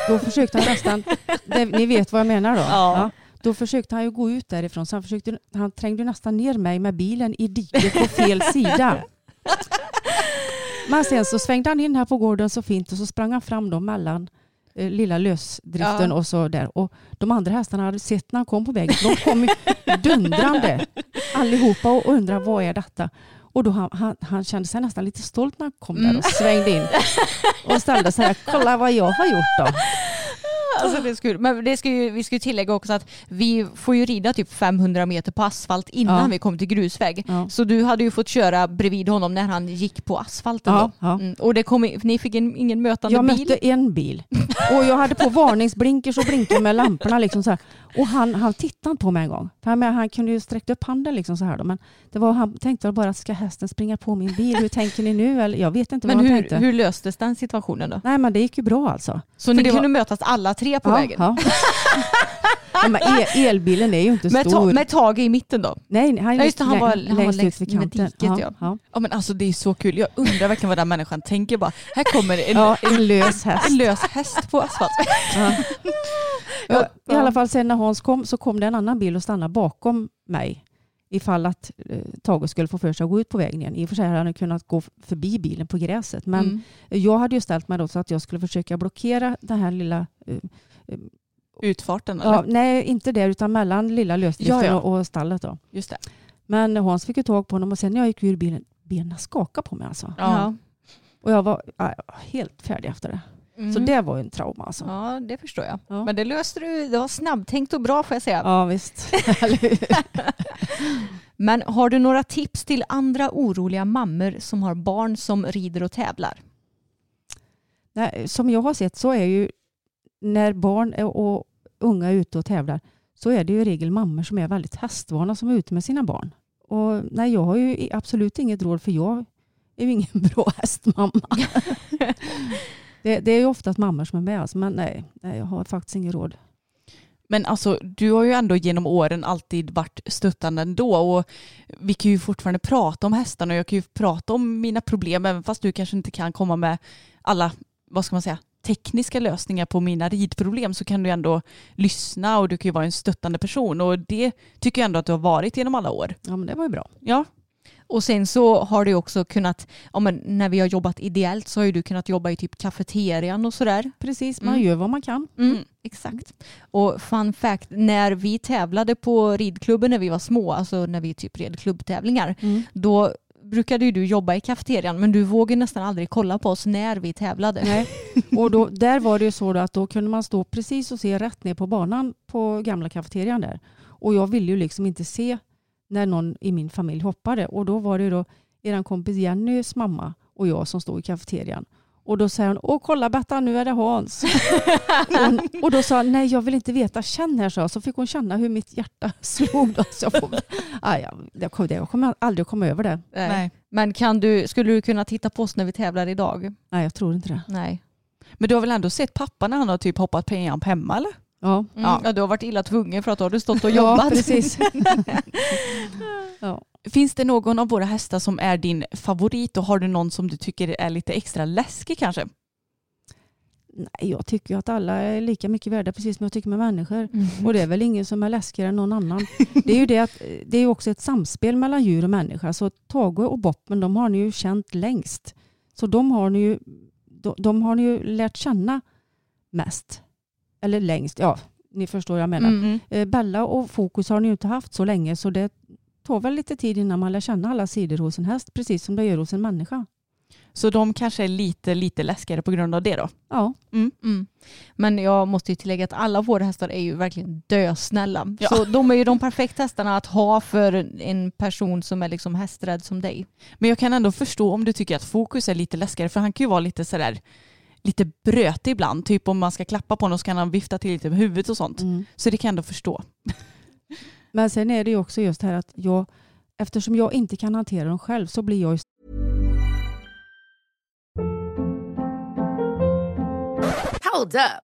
Då försökte han nästan, det, ni vet vad jag menar då? Ja. Då försökte han ju gå ut därifrån så han, försökte, han trängde nästan ner mig med bilen i diket på fel sida. Men sen så svängde han in här på gården så fint och så sprang han fram då mellan eh, lilla lösdriften Ja. och så där. Och de andra hästarna hade sett när han kom på vägen. De kom dundrande allihopa och undrade vad är detta? Och då han, han, han kände sig nästan lite stolt när han kom där Mm. och svängde in och ställde sig där. Kolla vad jag har gjort då. Alltså det skulle, men det ju, vi ska ju tillägga också att vi får ju rida typ 500 meter på asfalt innan Ja. vi kom till grusväg. Ja. Så du hade ju fått köra bredvid honom när han gick på asfalten Ja, då. Mm. Och det kom, ni fick en, ingen mötande Jag bil? mötte en bil och jag hade på varningsblinkers och blinkade med lamporna. Liksom så här. Och han, han tittade inte på mig en gång. För han, men han kunde ju sträcka upp handen liksom så här då. Men det var, han tänkte bara, ska hästen springa på min bil? Hur tänker ni nu? Eller, jag vet inte Men vad han hur, tänkte. hur löstes den situationen då? Nej men det gick ju bra alltså. Så ni det var- kunde mötas alla tre på ja, vägen? Ja. ja, men el, elbilen är ju inte ta, stor. med Tage i mitten då? nej, han, Ja, just det, han var- han var längst längs ut vid kanten. diket, ja. ja. Ja, men alltså det är så kul. Jag undrar verkligen vad den människan tänker bara. Här kommer en, Ja, en lös häst. en lös häst på asfalt. Ja. Ja, I alla fall sen när Hans kom så kom det en annan bil och stannade bakom mig ifall att eh, Tage skulle få för sig att gå ut på vägen igen. I och för sig hade han kunnat gå förbi bilen på gräset. Men Mm. jag hade ju ställt mig då så att jag skulle försöka blockera den här lilla... eh, Utfarten eller? ja, nej, inte där utan mellan lilla lösdriften Ja, ja. Och, stallet. Då. Just det. Men Hans fick ju tag på honom och sen när jag gick ur bilen, benen skakade på mig alltså. Ja. Och jag var ja, jag var helt färdig efter det. Mm. Så det var ju en trauma alltså. Ja, det förstår jag. Ja. Men det löste du, det var snabbtänkt och bra får jag säga. Ja visst. Men har du några tips till andra oroliga mammor som har barn som rider och tävlar? Nej, som jag har sett så är ju när barn och unga är ute och tävlar så är det ju i regel mammor som är väldigt hästvana som är ute med sina barn. Och nej, jag har ju absolut inget råd för jag är ju ingen bra hästmamma. Det, det är ju oftast mammor som är med alltså, men nej, nej, jag har faktiskt inget råd. Men alltså du har ju ändå genom åren alltid varit stöttande ändå och vi kan ju fortfarande prata om hästarna och jag kan ju prata om mina problem även fast du kanske inte kan komma med alla, vad ska man säga, tekniska lösningar på mina ridproblem så kan du ändå lyssna och du kan ju vara en stöttande person och det tycker jag ändå att du har varit genom alla år. Ja, men det var ju bra. Ja, Och sen så har du också kunnat, ja, men när vi har jobbat ideellt så har ju du kunnat jobba i typ kafeterian och sådär. Precis, man Mm. gör vad man kan. Mm, Mm. Exakt. Och fun fact, när vi tävlade på ridklubben när vi var små, alltså när vi typ red klubbtävlingar, Mm. då brukade ju du jobba i kafeterian men du vågade nästan aldrig kolla på oss när vi tävlade. Nej. Och då, där var det ju så att då kunde man stå precis och se rätt ner på banan på gamla kafeterian där. Och jag ville ju liksom inte se när någon i min familj hoppade. Och då var det då er kompis Jennys mamma och jag som stod i kafeterian. Och då säger hon, åh kolla Bettan nu är det Hans. och, och då sa jag, nej jag vill inte veta, känn här så. Så fick hon känna hur mitt hjärta slog. Då. Så jag, får, aj, jag, kommer, jag kommer aldrig komma över det. Nej. Nej. Men kan du, skulle du kunna titta på oss när vi tävlar idag? Nej jag tror inte det. Nej. Men du har väl ändå sett pappa när han har typ hoppat penjamp hemma eller? Ja. Mm. ja. Du har varit illa tvungen för att du har stått och jobbat. Ja, precis. ja. Finns det någon av våra hästar som är din favorit och har du någon som du tycker är lite extra läskig kanske? Nej, jag tycker att alla är lika mycket värda precis som jag tycker med människor. Mm. Och det är väl ingen som är läskigare än någon annan. Det är ju det att det är också ett samspel mellan djur och människa. Så Tage och Boppen de har ni ju känt längst. Så de har ni ju, de, de har ni ju lärt känna mest. Eller längst, ja ni förstår vad jag menar. Mm. Eh, Bella och Fokus har ni ju inte haft så länge så det tar väl lite tid innan man lär känna alla sidor hos en häst, precis som det gör hos en människa. Så de kanske är lite, lite läskigare på grund av det då? Ja. Mm. Mm. Men jag måste ju tillägga att alla våra hästar är ju verkligen dösnälla. Ja. Så de är ju de perfekta hästarna att ha för en person som är liksom hästrädd som dig. Men jag kan ändå förstå om du tycker att Fokus är lite läskigare för han kan ju vara lite sådär lite brötig ibland. Typ om man ska klappa på honom så kan han vifta till lite med huvudet och sånt. Mm. Så det kan jag ändå förstå. Men sen är det ju också just här att jag, eftersom jag inte kan hantera dem själv så blir jag Hold up.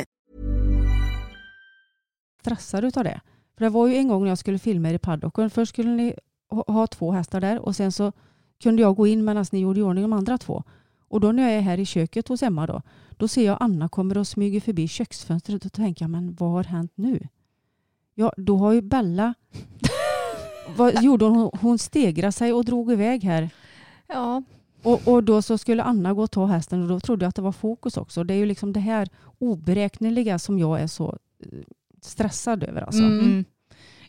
Stressad utav det. För det var ju en gång när jag skulle filma er i paddocken. Först skulle ni ha två hästar där och sen så kunde jag gå in medan ni gjorde i ordning de andra två. Och då när jag är här i köket hos Emma då, då ser jag Anna kommer och smyger förbi köksfönstret och tänker jag, men vad har hänt nu? Ja, då har ju Bella, vad gjorde hon? Hon stegrade sig och drog iväg här. Ja. Och, och då så skulle Anna gå och ta hästen och då trodde jag att det var fokus också. Det är ju liksom det här oberäkneliga som jag är så eh, stressad över. Alltså. Mm. mm.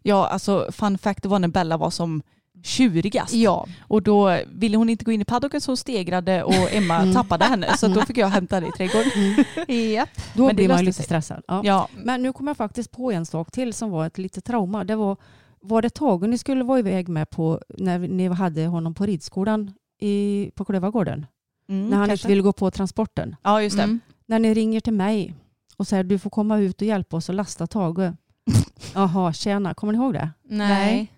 Ja, alltså fun fact, det var när Bella var som tjurigast. Ja. Och då ville hon inte gå in i paddocken så hon stegrade och Emma mm. tappade henne. Så då fick jag hämta henne i trädgården. Mm. Yep. Då Men blir man lite sig. stressad. Ja. ja. Men nu kom jag faktiskt på en sak till som var ett litet trauma. Det var, var det Tage ni skulle vara iväg med på när ni hade honom på ridskolan i, på Klövargården? Mm, när han kanske. inte ville gå på transporten. Ja, just det. Mm. När ni ringer till mig och säger du får komma ut och hjälpa oss att lasta Tage. Jaha, tjena, kommer ni ihåg det? Nej.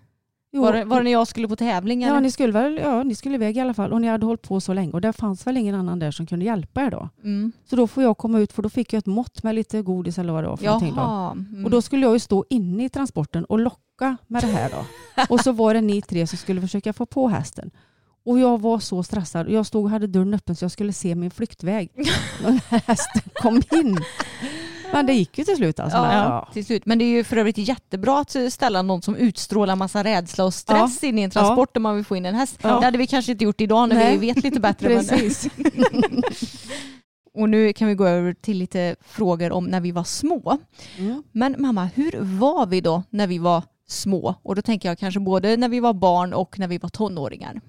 Jo. Var, det, var det när jag skulle på tävling? Ja, ni skulle väl, ja, ni skulle iväg i alla fall och ni hade hållit på så länge och det fanns väl ingen annan där som kunde hjälpa er då. Mm. Så då får jag komma ut för då fick jag ett mått med lite godis eller vad det var för någonting. Då. Mm. Och då skulle jag ju stå inne i transporten och locka med det här då. och så var det ni tre som skulle försöka få på hästen. Och jag var så stressad. Jag stod och hade dörren öppen så jag skulle se min flyktväg. När hästen kom in. Men det gick ju till slut alltså. Ja, ja, till slut. Men det är ju för övrigt jättebra att ställa någon som utstrålar massa rädsla och stress ja. in i en transport ja. om man vill få in en häst. Ja. Det hade vi kanske inte gjort idag när Nej. vi vet lite bättre. Precis. och nu kan vi gå över till lite frågor om när vi var små. Mm. Men mamma, hur var vi då när vi var små? Och då tänker jag kanske både när vi var barn och när vi var tonåringar.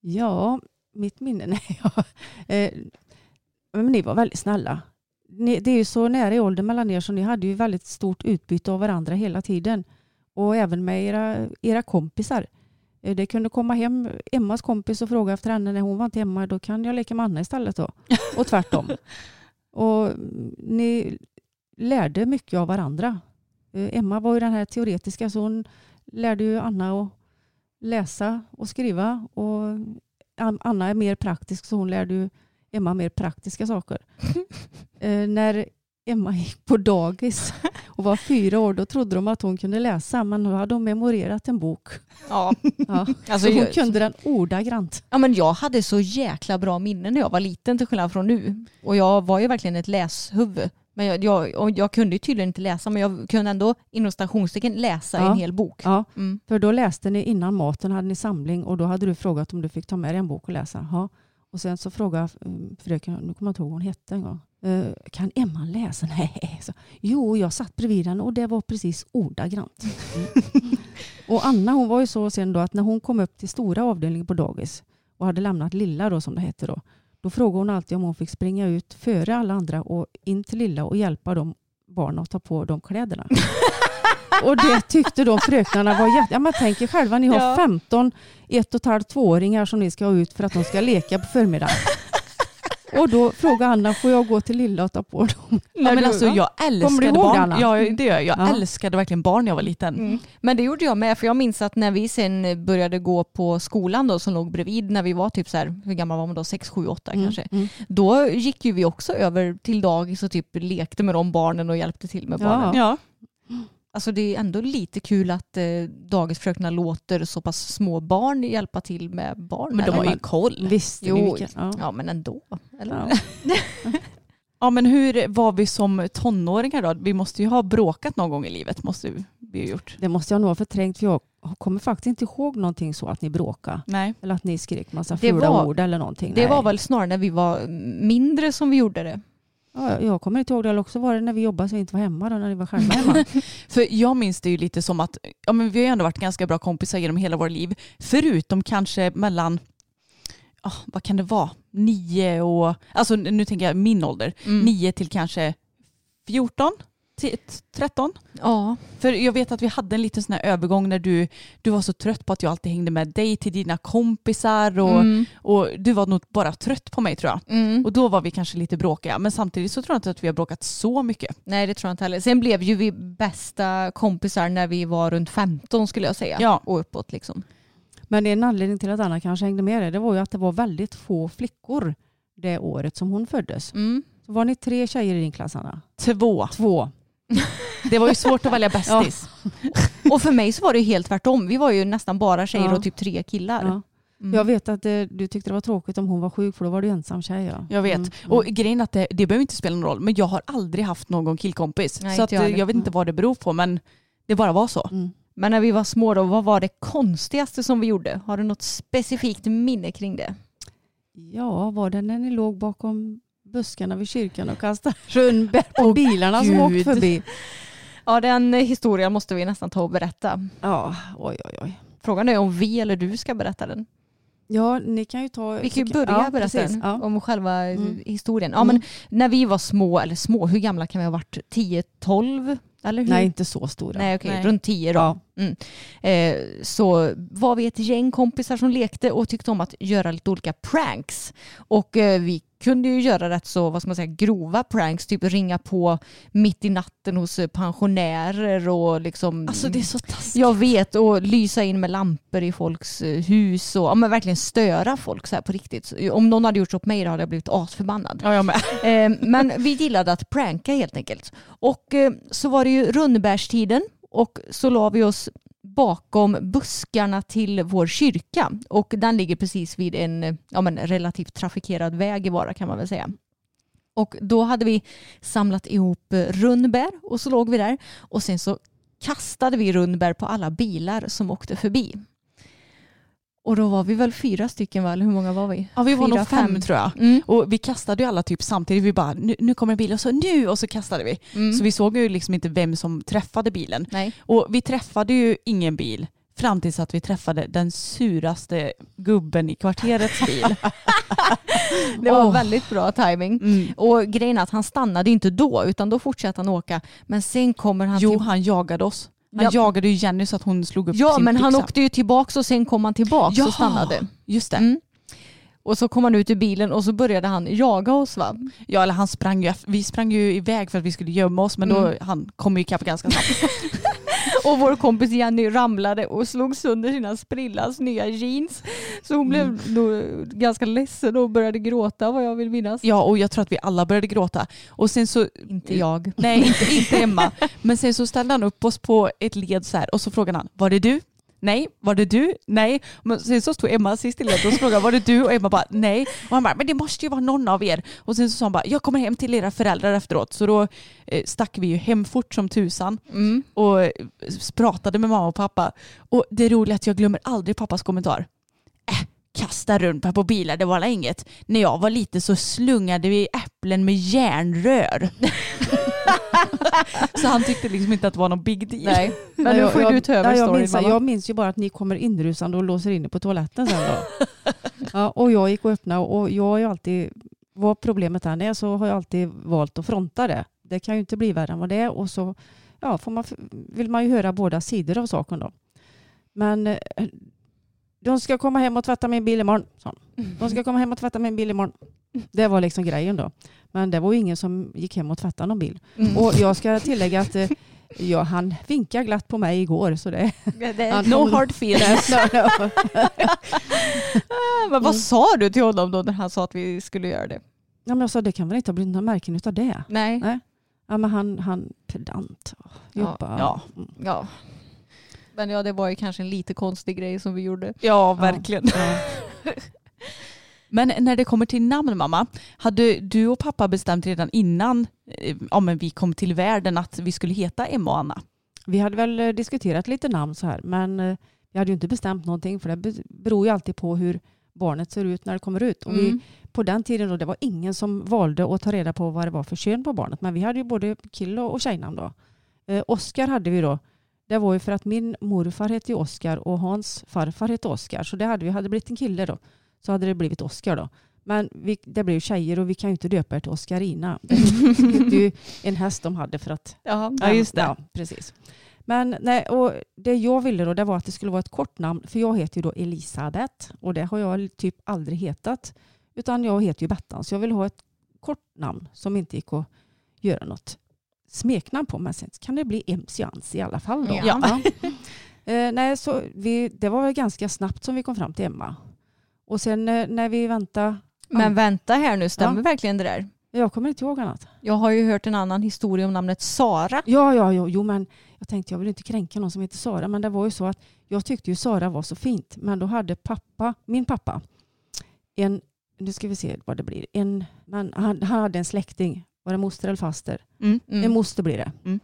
Ja, mitt minne? Nej, ja. Eh, men ni var väldigt snälla. Ni, det är ju så nära i ålder mellan er så ni hade ju väldigt stort utbyte av varandra hela tiden. Och även med era, era kompisar. Eh, Det kunde komma hem Emmas kompis och fråga efter henne när hon var inte hemma. Då kan jag leka med Anna istället då. Och tvärtom. och ni lärde mycket av varandra. Eh, Emma var ju den här teoretiska så hon lärde ju Anna att läsa och skriva. Och An- Anna är mer praktisk så hon lärde ju Emma mer praktiska saker. eh, när Emma gick på dagis och var fyra år då trodde de att hon kunde läsa men då hade hon memorerat en bok. Ja. Ja. Alltså, så hon kunde den ordagrant. ja, men jag hade så jäkla bra minnen när jag var liten till skillnad från nu. Och jag var ju verkligen ett läshuvud. Men jag, jag, jag kunde tydligen inte läsa men jag kunde ändå inom stationstecken läsa Ja. en hel bok. Ja, Mm. för då läste ni innan maten, hade ni samling och då hade du frågat om du fick ta med dig en bok och läsa. Ja. Och sen så frågade mm, fröken, nu kommer jag inte ihåg vad hon hette en gång. Eh, kan Emma läsa? Nej. Så, jo, jag satt bredvid henne och det var precis ordagrant. Mm. och Anna hon var ju så sen då att när hon kom upp till stora avdelningen på dagis och hade lämnat lilla då som det hette då. Då frågade hon alltid om hon fick springa ut före alla andra och in till lilla och hjälpa de barnen att ta på de kläderna. Och det tyckte de fröknarna var jätte... Ja, man tänker själva, ni har Ja. 15 ett och ett halvt tvååringar som ni ska ha ut för att de ska leka på förmiddagen. Och då frågade Anna, får jag gå till lilla och ta på dem? Ja, men alltså, jag älskade ihåg, barn. Ja, det gör jag. Jag Ja. älskade verkligen barn när jag var liten. Mm. Men det gjorde jag med för jag minns att när vi sen började gå på skolan då som låg bredvid när vi var typ så här, hur gamla var man då, 6, 7, 8 kanske. Mm. Då gick ju vi också över till dagis och typ lekte med de barnen och hjälpte till med Ja. barnen. Ja. Alltså det är ändå lite kul att eh, dagisfröknarna låter så pass små barn hjälpa till med barn. Men de har ju koll. Visste Jo? Ja. Ja men ändå. Eller? Ja. Ja, men hur var vi som tonåringar då? Vi måste ju ha bråkat någon gång i livet. Måste vi ha gjort. Det måste jag nog ha förträngt för jag kommer faktiskt inte ihåg någonting så att ni bråkade. Nej. Eller att ni skrek massa Det fula var- ord eller någonting. Det Nej. var väl snarare när vi var mindre som vi gjorde det. Ja, jag kommer inte ihåg det. Eller också var det när vi jobbade så vi inte var hemma då, när ni var själva hemma. För jag minns det ju lite som att ja, men vi har ju ändå varit ganska bra kompisar genom hela våra liv. Förutom kanske mellan, ah, vad kan det vara, nio och, alltså nu tänker jag min ålder, Mm. nio till kanske 14, till 13. Ja. För jag vet att vi hade en liten sån här övergång när du, du var så trött på att jag alltid hängde med dig till dina kompisar och, Mm. och du var nog bara trött på mig tror jag. Mm. Och då var vi kanske lite bråkiga. Men samtidigt så tror jag inte att vi har bråkat så mycket. Nej det tror jag inte heller. Sen blev ju vi bästa kompisar när vi var runt 15 skulle jag säga. Ja. Och uppåt liksom. Men en anledning till att Anna kanske hängde med det, det var ju att det var väldigt få flickor det året som hon föddes. Mm. Så var ni tre tjejer i din klass Anna? Två. Två. Det var ju svårt att välja bästis. Och för mig så var det ju helt tvärtom. Vi var ju nästan bara tjejer Ja. och typ tre killar. Ja. Mm. Jag vet att eh, du tyckte det var tråkigt om hon var sjuk för då var du ensam tjej. Ja. Jag vet. Mm. Och grejen är att det, det behöver inte spela någon roll. Men jag har aldrig haft någon killkompis. Nej, så att, jag heller. jag vet inte vad det beror på. Men det bara var så. Mm. Men när vi var små då, vad var det konstigaste som vi gjorde? Har du något specifikt minne kring det? Ja, var det när ni låg bakom buskarna vid kyrkan och kastade rönnbär på bilarna som åkte Gud. förbi? Ja den historien måste vi nästan ta och berätta. Ja, oj oj oj. Frågan är om vi eller du ska berätta den. Ja, ni kan ju ta... Vi kan ju börja ja, berätta precis. den Ja. om själva Mm. historien. Ja, Mm. men när vi var små, eller små, hur gamla kan vi ha varit? 10-12? Eller hur? Nej, inte så stora. Nej okej, Nej. runt 10 då. Ja. Eh, så var vi ett gäng kompisar som lekte och tyckte om att göra lite olika pranks. Och eh, vi kunde ju göra rätt så, vad ska man säga, grova pranks, typ ringa på mitt i natten hos pensionärer och liksom Alltså det är så taskigt. jag vet och lysa in med lampor i folks eh, hus och ja, men verkligen störa folk så här på riktigt. Om någon hade gjort så på mig då hade jag blivit asförbannad. Ja, jag med. Eh, men vi gillade att pranka helt enkelt. Och eh, så var det ju rundbärstiden och så la vi oss bakom buskarna till vår kyrka och den ligger precis vid en ja, men relativt trafikerad väg i Vara kan man väl säga. Och då hade vi samlat ihop rundbär och så låg vi där och sen så kastade vi rundbär på alla bilar som åkte förbi. Och då var vi väl fyra stycken va? Eller hur många var vi? Ja, vi var Fyra, nog fem, fem. tror jag. Mm. Och vi kastade ju alla typ samtidigt. Vi bara, nu, nu kommer en bil och så nu och så kastade vi. Mm. Så vi såg ju liksom inte vem som träffade bilen. Nej. Och vi träffade ju ingen bil fram tills att vi träffade den suraste gubben i kvarterets bil. Det var Åh. väldigt bra timing. Mm. Och grejen är att han stannade inte då utan då fortsatte han åka. Men sen kommer han Jo, till... han jagade oss. Han Ja. jagade ju Jenny så att hon slog upp Ja sin men han byxa. åkte ju tillbaks och sen kom han tillbaks Jaha. och stannade. Just det. Mm. Och så kom han ut ur bilen och så började han jaga oss va? Ja eller han sprang ju, vi sprang ju iväg för att vi skulle gömma oss men då Mm. han kom ju ikapp ganska snabbt. Och vår kompis Jenny ramlade och slog sönder sina sprillans nya jeans. Så hon blev nog ganska ledsen och började gråta vad jag vill minnas. ja och jag tror att vi alla började gråta. Och sen så, Inte jag. nej inte, inte Emma, men sen så ställde han upp oss på ett led så här och så frågade han, var det du? Nej, var det du? Nej. Men sen så stod Emma sist i ledet och frågade var det du? Och Emma bara nej. Och han bara, men det måste ju vara någon av er. Och sen så sa han bara, jag kommer hem till era föräldrar efteråt. Så då eh, stack vi ju hem fort som tusan. Mm. och eh, pratade med mamma och pappa. Och det roliga är att jag glömmer aldrig pappas kommentar. Kasta runt på bilar, det var väl inget. När jag var lite så slungade vi äpplen med järnrör. så han tyckte liksom inte att det var någon big deal. Nej, men nu får jag, du ta över jag, minns, jag minns ju bara att ni kommer inrusande och låser in er på toaletten sen då. ja, och jag gick och öppnade och jag har ju alltid, vad problemet än är så har jag alltid valt att fronta det. Det kan ju inte bli värre än vad det är och så ja, får man, vill man ju höra båda sidor av saken då. Men eh, de ska komma hem och tvätta min bil imorgon. han. De ska komma hem och tvätta min bil imorgon. Det var liksom grejen då. Men det var ju ingen som gick hem och tvättade någon bil. Mm. Och jag ska tillägga att eh, ja, han vinkade glatt på mig igår. Så det, han No hard feelings. Men vad sa du till honom då när han sa att vi skulle göra det? Ja, men jag sa det kan väl inte ha blivit några märken av det. Nej. Nej. Ja, men han, han pedant. Jobba. Ja. Mm. Ja. Men ja, det var ju kanske en lite konstig grej som vi gjorde. Ja, verkligen. Ja. Men när det kommer till namn mamma, hade du och pappa bestämt redan innan eh, ja, men vi kom till världen att vi skulle heta Emma och Anna? Vi hade väl eh, diskuterat lite namn så här, men eh, vi hade ju inte bestämt någonting för det be- beror ju alltid på hur barnet ser ut när det kommer ut. Och vi, Mm. på den tiden då, det var ingen som valde att ta reda på vad det var för kön på barnet, men vi hade ju både kill och och tjejnamn då. Eh, Oskar hade vi då. Det var ju för att min morfar hette Oskar och Hans farfar hette Oskar. Så det hade vi, hade blivit en kille då så hade det blivit Oskar då. Men vi, det blev tjejer och vi kan ju inte döpa er till Oscarina. Det hette ju en häst de hade för att Ja. Ja, just det. Ja, precis. Men nej, och det jag ville då det var att det skulle vara ett kort namn. För jag heter ju då Elisabeth och det har jag typ aldrig hetat. Utan jag heter ju Bettan. Så jag vill ha ett kort namn som inte gick att göra något smeknamn på. Men sen kan det bli MC Jans i alla fall. Då. Ja. Eh, nej, så vi, det var ganska snabbt som vi kom fram till Emma. Och sen eh, när vi väntade. Men vänta här nu, stämmer Ja. verkligen det där? Jag kommer inte ihåg annat. Jag har ju hört en annan historia om namnet Sara. Ja, ja, ja, jo, men jag tänkte jag vill inte kränka någon som heter Sara, men det var ju så att jag tyckte ju Sara var så fint, men då hade pappa, min pappa, en, nu ska vi se vad det blir, en, men han, han hade en släkting, var det moster eller faster? Mm. En moster blir det, Mm.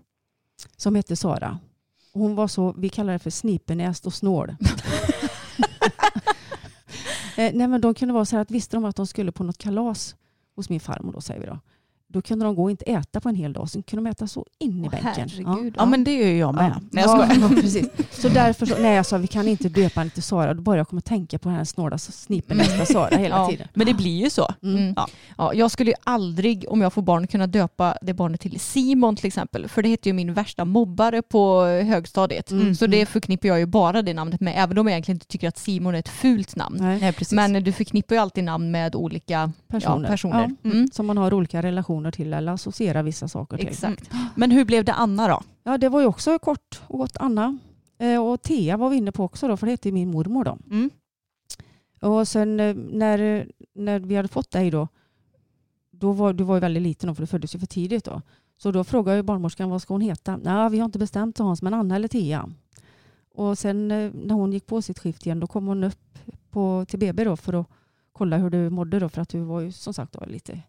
som hette Sara. Hon var så, vi kallar det för snipenäst och snål. eh, nej men de kunde vara så här att visste de att de skulle på något kalas hos min farmor då säger vi då. Då kunde de gå och inte äta på en hel dag. Sen kunde de äta så in i Åh, bänken. herregud. Ja men det gör ju jag med. Ja. Nej, jag. Ja, precis. Så därför så, nej jag sa vi kan inte döpa henne till Sara. Då började jag komma att tänka på den här snåla snipen nästa Sara hela Ja. tiden. Men det blir ju så. Mm. Mm. Ja. Ja, jag skulle ju aldrig, om jag får barn, kunna döpa det barnet till Simon till exempel. För det heter ju min värsta mobbare på högstadiet. Mm. Så det förknippar jag ju bara det namnet med, även om jag egentligen inte tycker att Simon är ett fult namn. Nej. Nej, precis. Men du förknippar ju alltid namn med olika Personer. Ja, personer. Ja. Mm. Som man har olika relationer till eller associerar vissa saker till. Exakt. Men hur blev det Anna då? Ja det var ju också kort åt Anna. Eh, och Thea var vi inne på också då, för det hette min mormor då. Mm. Och sen eh, när, när vi hade fått dig då, då var, du var ju väldigt liten då, för du föddes ju för tidigt då. Så då frågade ju barnmorskan vad ska hon heta? Nej, vi har inte bestämt Hans, men Anna eller Thea. Och sen eh, när hon gick på sitt skift igen, då kom hon upp på, till BB då för att kolla hur du mådde då, för att du var ju som sagt då lite,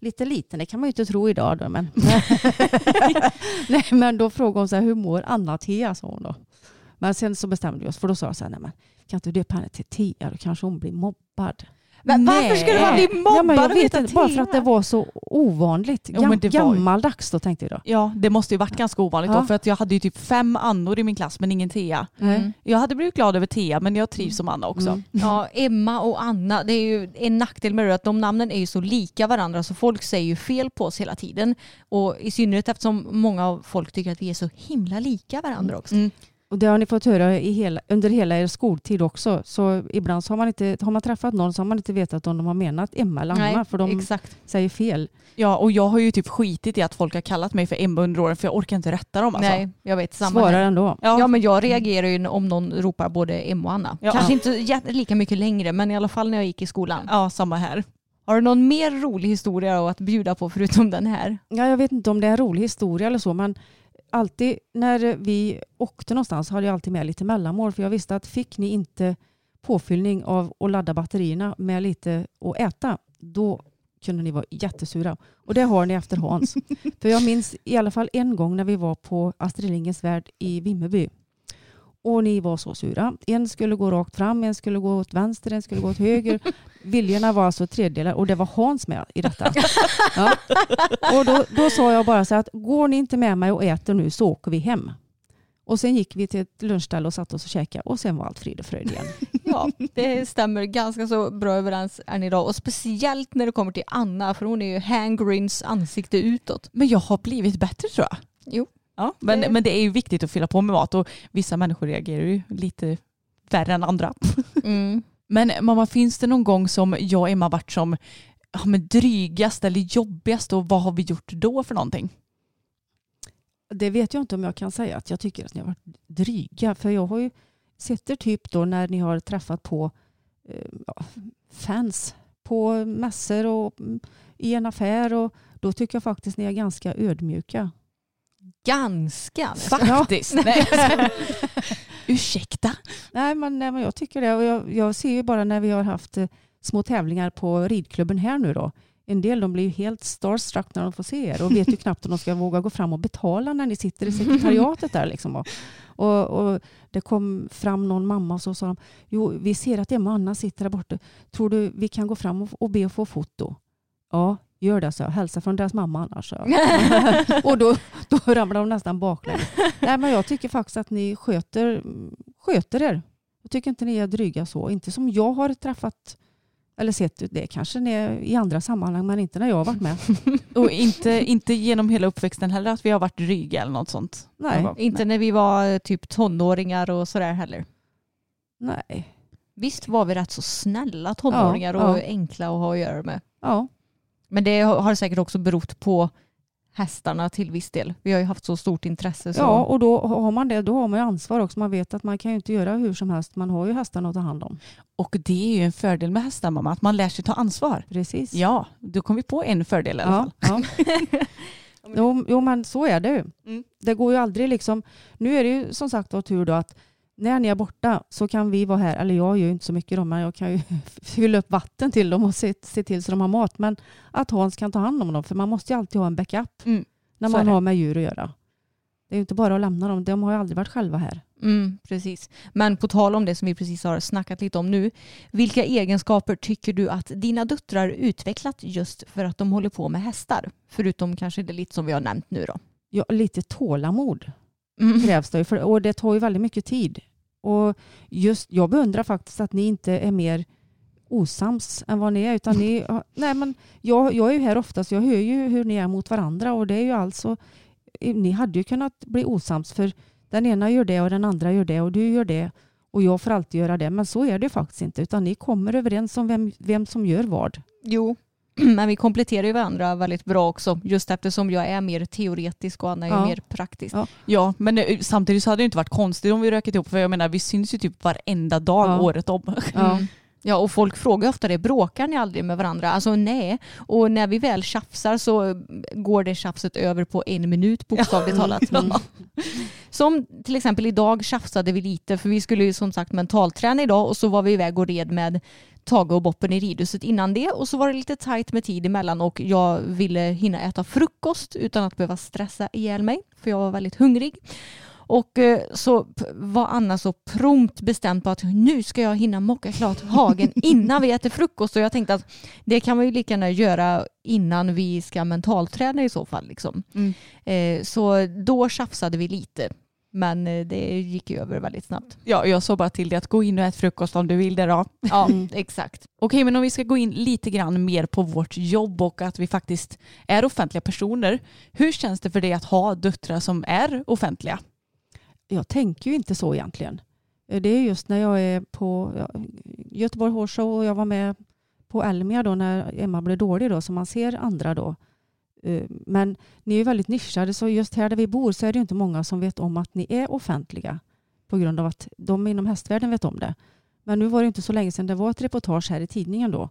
lite liten. Det kan man ju inte tro idag då, men, nej, men då frågade hon så här, hur mår Anna Thea? sa hon då. Men sen så bestämde vi oss, för då sa jag så här, nej men kan inte döpa henne till Thea, då kanske hon blir mobbad. Men varför Nej. skulle man bli mobbad Ja, jag vet inte, bara för att det var så ovanligt. Jo, men det var ju- Gammaldags då tänkte jag då. Ja, det måste ju varit ganska ovanligt Ja. då för att jag hade ju typ fem Annor i min klass men ingen Thea. Mm. Jag hade blivit glad över Thea men jag trivs som Anna också. Mm. Ja, Emma och Anna, det är ju en nackdel med det att de namnen är ju så lika varandra så folk säger ju fel på oss hela tiden. Och i synnerhet eftersom många av folk tycker att vi är så himla lika varandra också. Mm. Och det har ni fått höra i hela, under hela er skoltid också. Så ibland så har man, inte, har man träffat någon så har man inte vetat om de har menat Emma eller Anna Nej, för de exakt. säger fel. Ja och jag har ju typ skitit i att folk har kallat mig för Emma under åren för jag orkar inte rätta dem alltså. Nej, jag vet. Samma Svarar här. ändå. Ja. men jag reagerar ju om någon ropar både Emma och Anna. Ja. Kanske inte lika mycket längre men i alla fall när jag gick i skolan. Ja, samma här. Har du någon mer rolig historia att bjuda på förutom den här? Ja, jag vet inte om det är en rolig historia eller så men alltid när vi åkte någonstans hade jag alltid med lite mellanmål för jag visste att fick ni inte påfyllning av att ladda batterierna med lite att äta då kunde ni vara jättesura. Och det har ni efter Hans. för jag minns i alla fall en gång när vi var på Astrid Lindgrens Värld i Vimmerby. Och ni var så sura. En skulle gå rakt fram, en skulle gå åt vänster, en skulle gå åt höger. Viljorna var alltså tredelar och det var Hans med i detta. Ja. Och då, då sa jag bara så här att går ni inte med mig och äter nu så åker vi hem. Och sen gick vi till ett lunchställe och satte oss och käkade och sen var allt frid och fröjd igen. Ja, det stämmer ganska så bra överens än idag. Och speciellt när det kommer till Anna, för hon är ju Hangryns ansikte utåt. Men jag har blivit bättre tror jag. Jo. Ja, men, Det- men det är ju viktigt att fylla på med mat och vissa människor reagerar ju lite värre än andra. Mm. Men mamma, finns det någon gång som jag och Emma varit som ja, men drygast eller jobbigast och vad har vi gjort då för någonting? Det vet jag inte om jag kan säga att jag tycker att ni har varit dryga. För jag har ju sett er typ då när ni har träffat på eh, fans på mässor och mm, i en affär. Och då tycker jag faktiskt ni är ganska ödmjuka. Ganska. Faktiskt. Nej. Ursäkta? Nej men, nej, men jag tycker det. Och jag, jag ser ju bara när vi har haft eh, små tävlingar på ridklubben här nu då. En del de blir ju helt starstruck när de får se er och vet ju knappt om de ska våga gå fram och betala när ni sitter i sekretariatet där. Liksom. Och, och, och det kom fram någon mamma och så sa de, jo vi ser att Emma och Anna sitter där borta. Tror du vi kan gå fram och, och be att få foto? Ja, gör det så. Hälsa från deras mamma annars. Och då, då ramlar de nästan baklänges. Nej men jag tycker faktiskt att ni sköter, sköter er. Jag tycker inte ni är dryga så. Inte som jag har träffat eller sett. Det kanske ni är i andra sammanhang men inte när jag har varit med. Och inte, inte genom hela uppväxten heller att vi har varit dryga eller något sånt. Nej, Inte när vi var eh, typ tonåringar och sådär heller. nej. Visst var vi rätt så snälla tonåringar Ja, och ja. enkla att ha att göra med. Ja, Men det har säkert också berott på hästarna till viss del. Vi har ju haft så stort intresse. Så. ja, och då har man det, då har man ju ansvar också. Man vet att man kan ju inte göra hur som helst. Man har ju hästarna att ta hand om. Och det är ju en fördel med hästar mamma, att man lär sig ta ansvar. Precis. Ja, då kom vi på en fördel i alla fall. Ja, ja. jo, jo, men så är det ju. Mm. Det går ju aldrig liksom. Nu är det ju som sagt var tur då att när ni är borta så kan vi vara här. Eller jag gör ju inte så mycket då, men jag kan ju fylla upp vatten till dem och se, se till så de har mat. Men att Hans kan ta hand om dem, för man måste ju alltid ha en backup Mm. när man har med djur att göra. Det är ju inte bara att lämna dem. De har ju aldrig varit själva här. Mm, precis. Men på tal om det som vi precis har snackat lite om nu. Vilka egenskaper tycker du att dina döttrar utvecklat just för att de håller på med hästar? Förutom kanske det lite som vi har nämnt nu då. Ja, lite tålamod Mm. krävs det ju, för, och det tar ju väldigt mycket tid. Och just, jag beundrar faktiskt att ni inte är mer osams än vad ni är. Utan ni, nej men jag, jag är ju här ofta så jag hör ju hur ni är mot varandra och det är ju alltså, ni hade ju kunnat bli osams för den ena gör det och den andra gör det och du gör det och jag får alltid göra det. Men så är det faktiskt inte utan ni kommer överens om vem, vem som gör vad. Jo, men vi kompletterar ju varandra väldigt bra också. Just eftersom jag är mer teoretisk och Anna är Ja. mer praktisk. Ja. Ja, men eh, samtidigt så hade det inte varit konstigt om vi rökat ihop för jag menar vi syns ju typ varenda dag Ja. året om. Ja. Mm. Ja, och folk frågar ofta det, bråkar ni aldrig med varandra? Alltså nej, och när vi väl tjafsar så går det tjafset över på en minut bokstavligt talat. Mm. Som till exempel idag tjafsade vi lite för vi skulle ju som sagt mentalträna idag och så var vi iväg och red med Tage och Boppen i ridhuset innan det och så var det lite tajt med tid emellan och jag ville hinna äta frukost utan att behöva stressa ihjäl mig för jag var väldigt hungrig. Och eh, så var Anna så prompt bestämd på att nu ska jag hinna mocka klart hagen innan vi äter frukost. Och jag tänkte att det kan vi ju lika gärna göra innan vi ska mentalträna i så fall. Liksom. Mm. Eh, så då tjafsade vi lite. Men eh, det gick ju över väldigt snabbt. Ja, jag sa bara till dig att gå in och ät frukost om du vill det då. Ja, exakt. Okej, men om vi ska gå in lite grann mer på vårt jobb och att vi faktiskt är offentliga personer. Hur känns det för dig att ha döttrar som är offentliga? Jag tänker ju inte så egentligen. Eh, Det är just när jag är på Göteborg Horse Show och jag var med på Elmia då när Emma blev dålig då, så man ser andra då. Eh, Men ni är väldigt nischade så just här där vi bor så är det inte många som vet om att ni är offentliga på grund av att de inom hästvärlden vet om det. Men nu var det inte så länge sedan det var ett reportage här i tidningen då.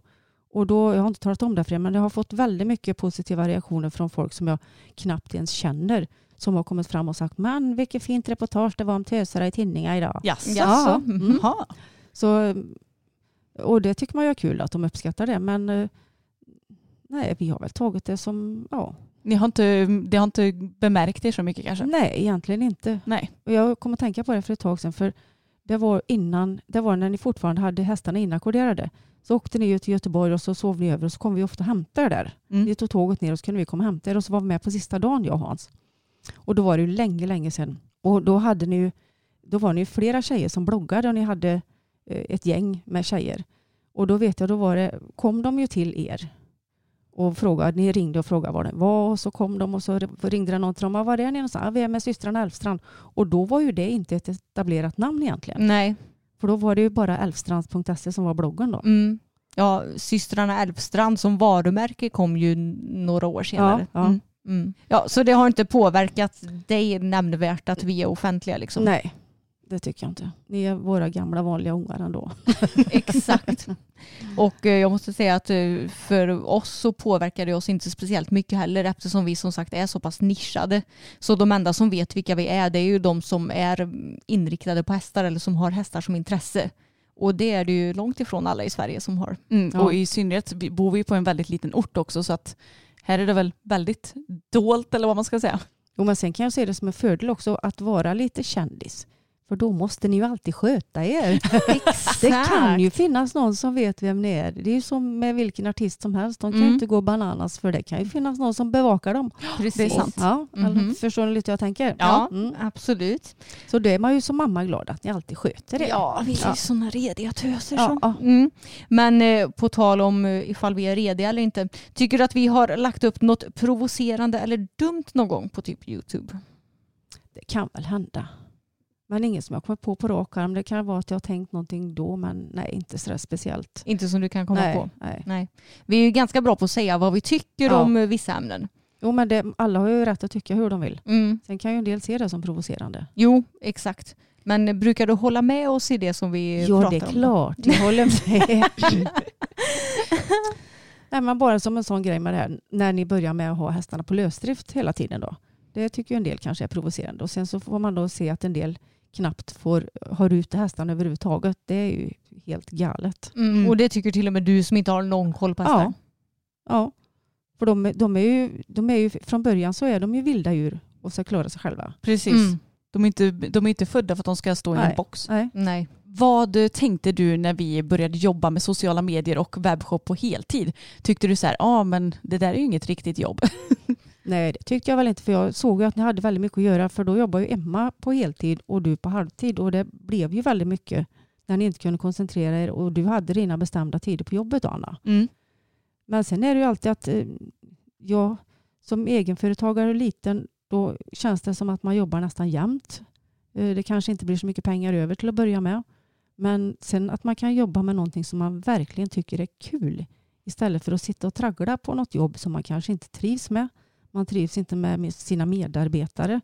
Och då, jag har inte talat om det för er, men jag har fått väldigt mycket positiva reaktioner från folk som jag knappt ens känner som har kommit fram och sagt men vilket fint reportage det var om tösare i tidningar idag. Jaså? Jaså? Mm. Så, och det tycker man ju är kul att de uppskattar det men eh, nej, vi har väl tagit det som, ja, Ni har inte, det har inte bemärkt er så mycket kanske? nej egentligen inte. Nej. Och jag kom att tänka på det för ett tag sedan för det var innan, det var när ni fortfarande hade hästarna inackorderade. Så åkte ni ju till Göteborg och så sov ni över och så kom vi ofta och hämtade er där. Mm. Vi tog tåget ner och så kunde vi komma och hämta er och så var vi med på sista dagen jag och Hans. Och då var det ju länge, länge sedan. Och då hade ni ju, då var ni ju flera tjejer som bloggade och ni hade eh, ett gäng med tjejer. Och då vet jag, då var det, kom de ju till er och frågade, ni ringde och frågade var det var och så kom de och så ringde det någon till dem, "Ja, var är ni någonstans? "Ja, Vi är med systrarna Älvstrand. Och då var ju det inte ett etablerat namn egentligen. Nej. För då var det ju bara älvstrands.se som var bloggen då. Mm. Ja, systrarna Älvstrand som varumärke kom ju några år senare. Ja, ja. Mm. Mm. ja, så det har inte påverkat dig nämnvärt att vi är offentliga liksom? Nej, det tycker jag inte. Ni är våra gamla vanliga ungar ändå. Exakt. Och eh, jag måste säga att eh, för oss så påverkar det oss inte speciellt mycket heller eftersom vi som sagt är så pass nischade. Så de enda som vet vilka vi är det är ju de som är inriktade på hästar eller som har hästar som intresse. Och det är det ju långt ifrån alla i Sverige som har. Mm. Ja. Och i synnerhet bor vi på en väldigt liten ort också så att här är det väl väldigt dolt eller vad man ska säga. Jo, men sen kan jag se det som en fördel också att vara lite kändis. För då måste ni ju alltid sköta er. Det kan ju finnas någon som vet vem ni är. Det är ju som med vilken artist som helst. De kan ju Mm. inte gå bananas för det kan ju finnas någon som bevakar dem. Precis. Det är sant. Ja, Mhm. eller, förstår ni lite hur jag tänker? Ja, Mm. absolut. Så det är man ju som mamma glad att ni alltid sköter det. Ja, vi är Ja. sådana rediga töser. Ja, ja. Mm. Men eh, på tal om eh, ifall vi är rediga eller inte. Tycker du att vi har lagt upp något provocerande eller dumt någon gång på typ YouTube? Det kan väl hända. Men inget som jag kommer på på rak arm. Det kan vara att jag har tänkt någonting då men nej, inte sådär speciellt. Inte som du kan komma nej, på? Nej. Nej. Vi är ju ganska bra på att säga vad vi tycker Ja. om eh, vissa ämnen. Jo, men det, alla har ju rätt att tycka hur de vill. Mm. Sen kan ju en del se det som provocerande. Jo, exakt. Men brukar du hålla med oss i det som vi Ja, pratar det är om? klart. Jag håller med. Nej, men bara som en sån grej med det här, när ni börjar med att ha hästarna på lösdrift hela tiden då. Det tycker ju en del kanske är provocerande. Och sen så får man då se att en del knappt får ha ut hästarna överhuvudtaget. Det är ju helt galet. Mm. Och det tycker till och med du som inte har någon koll på hästar. Ja. Ja, för de, de, är ju, de är ju, från början så är de ju vilda djur och ska klara sig själva. Precis. Mm. De, är inte, de är inte födda för att de ska stå i en Nej. box. Nej. Nej. Vad tänkte du när vi började jobba med sociala medier och webbshop på heltid? Tyckte du så här, ja ah, men det där är ju inget riktigt jobb. Nej, det tyckte jag väl inte för jag såg ju att ni hade väldigt mycket att göra för då jobbar ju Emma på heltid och du på halvtid och det blev ju väldigt mycket när ni inte kunde koncentrera er och du hade dina bestämda tider på jobbet Anna. Mm. Men sen är det ju alltid att eh, jag som egenföretagare och liten då känns det som att man jobbar nästan jämt. Eh, Det kanske inte blir så mycket pengar över till att börja med. Men sen att man kan jobba med någonting som man verkligen tycker är kul istället för att sitta och traggla på något jobb som man kanske inte trivs med. Man trivs inte med sina medarbetare.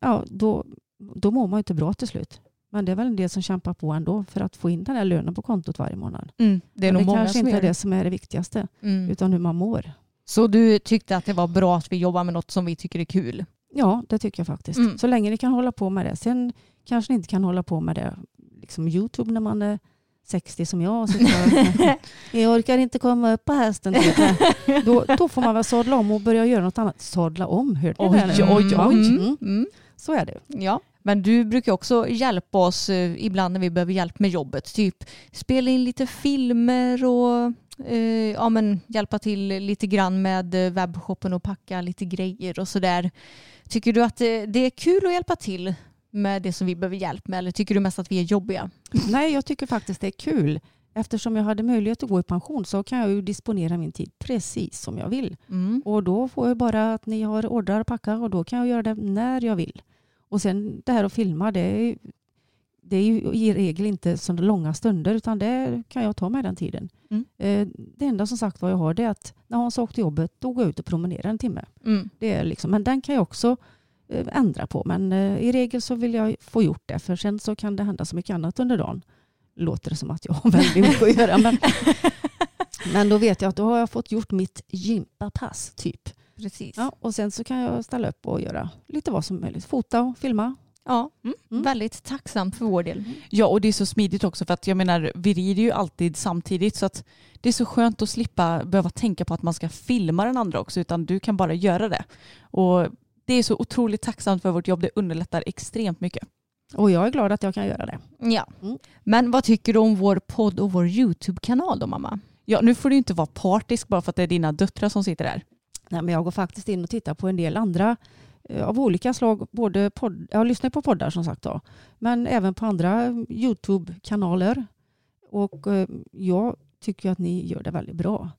Ja, då, då mår man inte bra till slut. Men det är väl en del som kämpar på ändå för att få in den här lönen på kontot varje månad. Mm. Det är Men nog många kanske inte är det som är det viktigaste Mm. utan hur man mår. Så du tyckte att det var bra att vi jobbar med något som vi tycker är kul? Ja, det tycker jag faktiskt. Mm. Så länge ni kan hålla på med det. Sen kanske ni inte kan hålla på med det liksom Youtube när man är 60 som jag. och- jag orkar inte komma upp på hästen. typ. Då, då får man väl sadla om och börja göra något annat. Sadla om, hörde ni Oj, det? oj, oj. Ja, Mm. Mm. Mm. Så är det. Ja. Men du brukar också hjälpa oss eh, ibland när vi behöver hjälp med jobbet. Typ spela in lite filmer och eh, ja, men hjälpa till lite grann med eh, webbshoppen och packa lite grejer och sådär. Tycker du att det, det är kul att hjälpa till med det som vi behöver hjälp med eller tycker du mest att vi är jobbiga? Nej, jag tycker faktiskt det är kul. Eftersom jag hade möjlighet att gå i pension så kan jag ju disponera min tid precis som jag vill. Mm. Och då får jag bara att ni har ordrar att packa och då kan jag göra det när jag vill. Och sen det här att filma, det är, det är ju i regel inte så långa stunder utan det kan jag ta med den tiden. Mm. Eh, Det enda som sagt vad jag har det är att när Hans åker till jobbet då går jag ut och promenerar en timme. Mm. Det är liksom, men den kan jag också ändra på. Men eh, i regel så vill jag få gjort det för sen så kan det hända så mycket annat under dagen. Låter det som att jag har väldigt mycket att göra. Men, men då vet jag att då har jag fått gjort mitt gympapass typ. Precis. Ja, och sen så kan jag ställa upp och göra lite vad som helst. Fota och filma. Ja, Mm. väldigt tacksamt för vår del. Ja, och det är så smidigt också för att jag menar, vi rider ju alltid samtidigt så att det är så skönt att slippa behöva tänka på att man ska filma den andra också utan du kan bara göra det. Och det är så otroligt tacksamt för vårt jobb, det underlättar extremt mycket. Och jag är glad att jag kan göra det. Ja. Mm. Men vad tycker du om vår podd och vår YouTube-kanal då mamma? Ja, nu får du inte vara partisk bara för att det är dina döttrar som sitter där. Nej, men jag går faktiskt in och tittar på en del andra eh, av olika slag. Både podd, jag lyssnar på poddar som sagt då, men även på andra YouTube-kanaler. Och eh, jag tycker att ni gör det väldigt bra.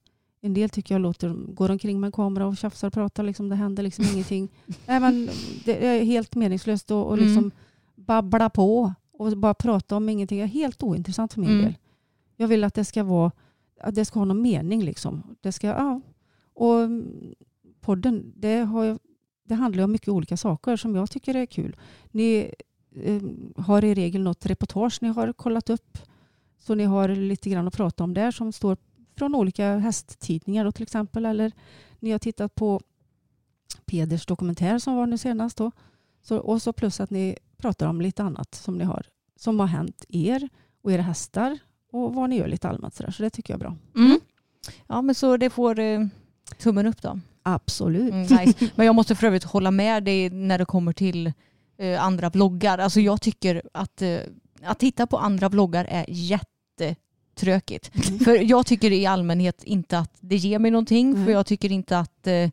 En del tycker jag låter, går omkring med en kamera och tjafsar och pratar. Liksom, det händer liksom ingenting. Nej, men det är helt meningslöst att och Mm. liksom babbla på och bara prata om ingenting. Det är helt ointressant för min Mm. del. Jag vill att det ska vara att det ska ha någon mening. Liksom. Det, ska, ja. och mm, podden, det, har, det handlar om mycket olika saker som jag tycker är kul. Ni eh, har i regel något reportage ni har kollat upp. Så ni har lite grann att prata om där som står från olika hästtidningar då, till exempel. Eller ni har tittat på Peders dokumentär som var nu senast. Då. Så, och så plus att ni pratar om lite annat som ni har som har hänt er och era hästar och vad ni gör lite allmänt. Så, så det tycker jag är bra. Mm. Ja men så det får eh, tummen upp då. Absolut. Mm, nice. Men jag måste för övrigt hålla med dig när det kommer till eh, andra vloggar. Alltså jag tycker att, eh, att titta på andra vloggar är jättetråkigt. För jag tycker i allmänhet inte att det ger mig någonting. Nej. För jag tycker inte att eh,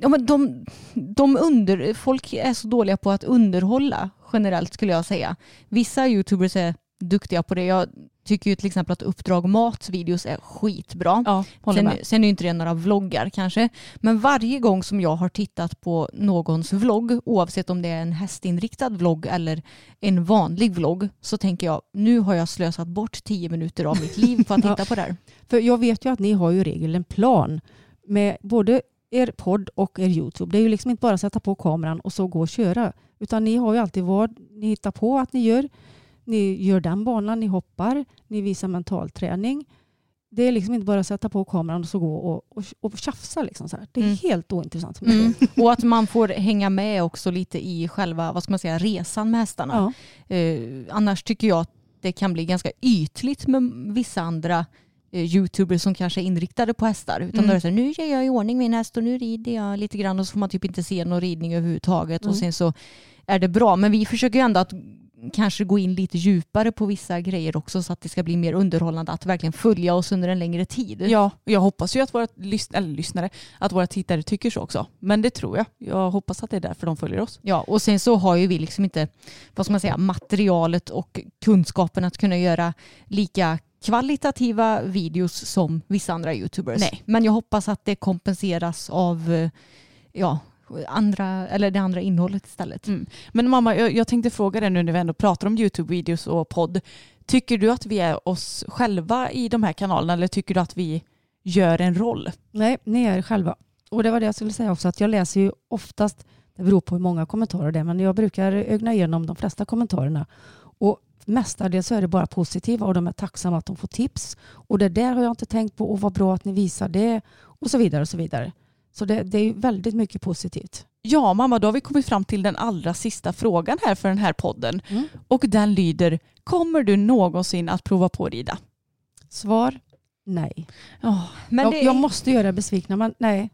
ja, men de, de under, folk är så dåliga på att underhålla generellt skulle jag säga. Vissa youtubers är duktiga på det. Jag tycker ju till exempel att Uppdrag Mats videos är skitbra. Ja, Sen, med. sen är ju inte det några vloggar kanske. Men varje gång som jag har tittat på någons vlogg, oavsett om det är en hästinriktad vlogg eller en vanlig vlogg, så tänker jag nu har jag slösat bort tio minuter av mitt liv på att Ja. titta på det här. För jag vet ju att ni har ju regel en plan med både er podd och er Youtube. Det är ju liksom inte bara att sätta på kameran och så gå och köra. Utan ni har ju alltid vad ni hittar på att ni gör. Ni gör den banan, ni hoppar, ni visar mentalträning. Det är liksom inte bara att sätta på kameran och så gå och, och, och tjafsa. Liksom så här. Det är Mm. helt ointressant. Mm. Och att man får hänga med också lite i själva vad ska man säga, resan med hästarna. Ja. Eh, annars tycker jag att det kan bli ganska ytligt med vissa andra eh, youtubers som kanske är inriktade på hästar. Utan Mm. då är det så här, nu gör jag i ordning min häst och nu rider jag lite grann och så får man typ inte se någon ridning överhuvudtaget och Mm. sen så är det bra. Men vi försöker ju ändå att kanske gå in lite djupare på vissa grejer också så att det ska bli mer underhållande att verkligen följa oss under en längre tid. Ja, jag hoppas ju att våra lys- lyssnare, att våra tittare tycker så också. Men det tror jag. Jag hoppas att det är därför de följer oss. Ja, och sen så har ju vi liksom inte, vad ska man säga, materialet och kunskapen att kunna göra lika kvalitativa videos som vissa andra youtubers. Nej. Men jag hoppas att det kompenseras av eh, ja, andra, eller det andra innehållet istället. Mm. Men mamma, jag, jag tänkte fråga dig nu när vi ändå pratar om YouTube-videos och podd. Tycker du att vi är oss själva i de här kanalerna eller tycker du att vi gör en roll? Nej, ni är själva. Och det var det jag skulle säga också, att jag läser ju oftast, det beror på hur många kommentarer det är, men jag brukar ögna igenom de flesta kommentarerna. Och mestadels så är det bara positiva och de är tacksamma att de får tips. Och det där har jag inte tänkt på och vad bra att ni visar det och så vidare och så vidare. Så det, det är väldigt mycket positivt. Ja mamma, då har vi kommit fram till den allra sista frågan här för den här podden. Mm. Och den lyder, kommer du någonsin att prova på att rida? Svar? Nej. Oh, Men jag, det, jag måste göra besvikna, men nej.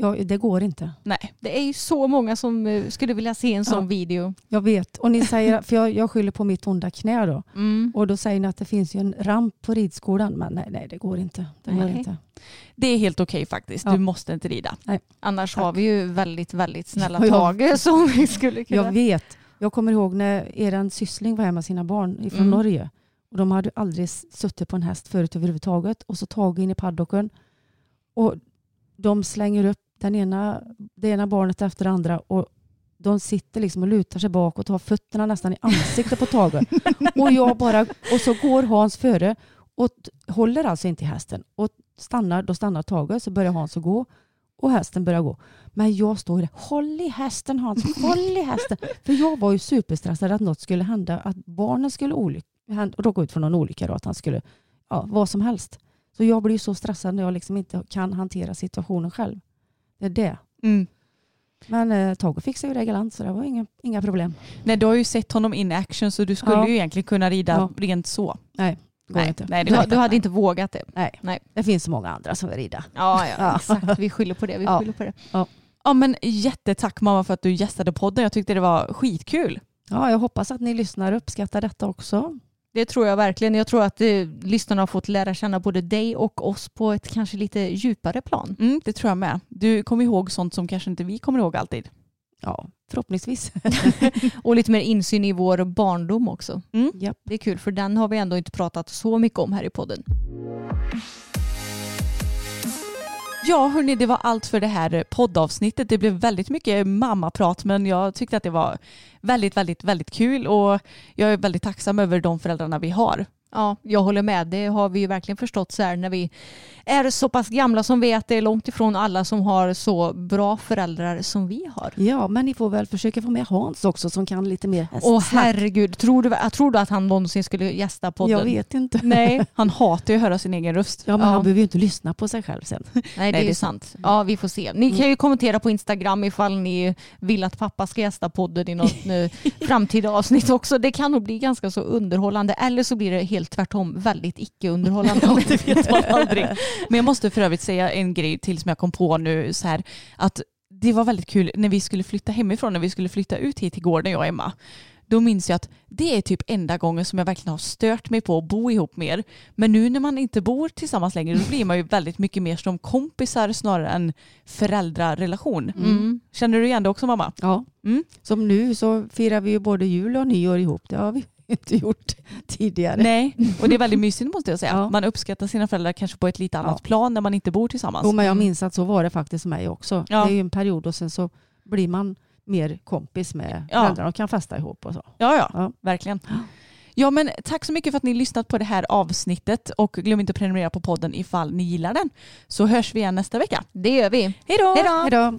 Ja, det går inte. Nej. Det är ju så många som eh, skulle vilja se en sån Ja. video. Jag vet. Och ni säger, för jag, jag skyller på mitt onda knä då. Mm. Och då säger ni att det finns ju en ramp på ridskolan. Men nej, nej det går inte. Det går Nej. inte. Det är helt okej faktiskt. Ja. Du måste inte rida. Annars Tack. har vi ju väldigt, väldigt snälla Ja, jag- Tage som vi skulle kunna... Jag vet. Jag kommer ihåg när eran syssling var hemma med sina barn från Mm. Norge. Och de hade aldrig suttit på en häst förut överhuvudtaget. Och så Tage in i paddocken. Och de slänger upp den ena, det ena barnet efter det andra. Och de sitter liksom och lutar sig bakåt och har fötterna nästan i ansiktet på Tage. Och, jag bara, och så går Hans före och håller alltså inte i hästen. Och stannar, då stannar Tage så börjar Hans att gå. Och hästen börjar gå. Men jag står där, håll i hästen Hans, håll i hästen. För jag var ju superstressad att något skulle hända, att barnen skulle olyck- råka ut för någon olycka då, att han skulle, ja vad som helst. Så jag blir så stressad när jag liksom inte kan hantera situationen själv. Det är det. Mm. Men eh, Tage fixade ju det galant så det var inga, inga problem. Nej, du har ju sett honom in action så du skulle Ja. ju egentligen kunna rida Ja. rent så. Det går Nej, inte. nej, det Du, går du hade inte vågat det? Nej. Nej. Det finns så många andra som vill rida. Ja, ja, Ja. exakt. Vi skyller på det. Vi Ja. skyller på det. Ja men jättetack mamma för att du gästade podden. Jag tyckte det var skitkul. Ja, jag hoppas att ni lyssnar och uppskattar detta också. Det tror jag verkligen. Jag tror att eh, lyssnarna har fått lära känna både dig och oss på ett kanske lite djupare plan. Mm, det tror jag med. Du kommer ihåg sånt som kanske inte vi kommer ihåg alltid. Ja, förhoppningsvis. Och lite mer insyn i vår barndom också. Japp. Det är kul för den har vi ändå inte pratat så mycket om här i podden. Ja hörni, det var allt för det här poddavsnittet. Det blev väldigt mycket mammaprat men jag tyckte att det var väldigt, väldigt, väldigt kul och jag är väldigt tacksam över de föräldrarna vi har. Ja, jag håller med. Det har vi ju verkligen förstått så här när vi är så pass gamla som vi är att det är långt ifrån alla som har så bra föräldrar som vi har. Ja, men ni får väl försöka få med Hans också som kan lite mer hästsnack. Åh herregud, tror du, tror du att han någonsin skulle gästa podden? Jag vet inte. Nej, Han hatar ju att höra sin egen röst. Ja, men Ja. han behöver ju inte lyssna på sig själv sen. Nej, det det är ju sant. Ja, vi får se. Ni kan ju kommentera på Instagram ifall ni vill att pappa ska gästa podden i något framtida avsnitt också. Det kan nog bli ganska så underhållande eller så blir det helt tvärtom väldigt icke-underhållande. Ja, det vet man aldrig. Men jag måste för övrigt säga en grej till som jag kom på nu så här att det var väldigt kul när vi skulle flytta hemifrån, när vi skulle flytta ut hit till gården jag och Emma. Då minns jag att det är typ enda gången som jag verkligen har stört mig på att bo ihop mer. Men nu när man inte bor tillsammans längre då blir man ju väldigt mycket mer som kompisar snarare än föräldrarelation. Mm. Känner du igen det också mamma? Ja. Mm. Som nu så firar vi ju både jul och nyår ihop. Det har vi inte gjort tidigare. Nej, och det är väldigt mysigt måste jag säga. Ja. Man uppskattar sina föräldrar kanske på ett lite annat Ja. plan när man inte bor tillsammans. Jo, men jag minns att så var det faktiskt för mig också. Ja. Det är ju en period och sen så blir man mer kompis med Ja. föräldrarna och kan festa ihop och så. Ja, ja, Ja. verkligen. Ja, men tack så mycket för att ni lyssnat på det här avsnittet och glöm inte att prenumerera på podden ifall ni gillar den. Så hörs vi igen nästa vecka. Det gör vi. Hej då!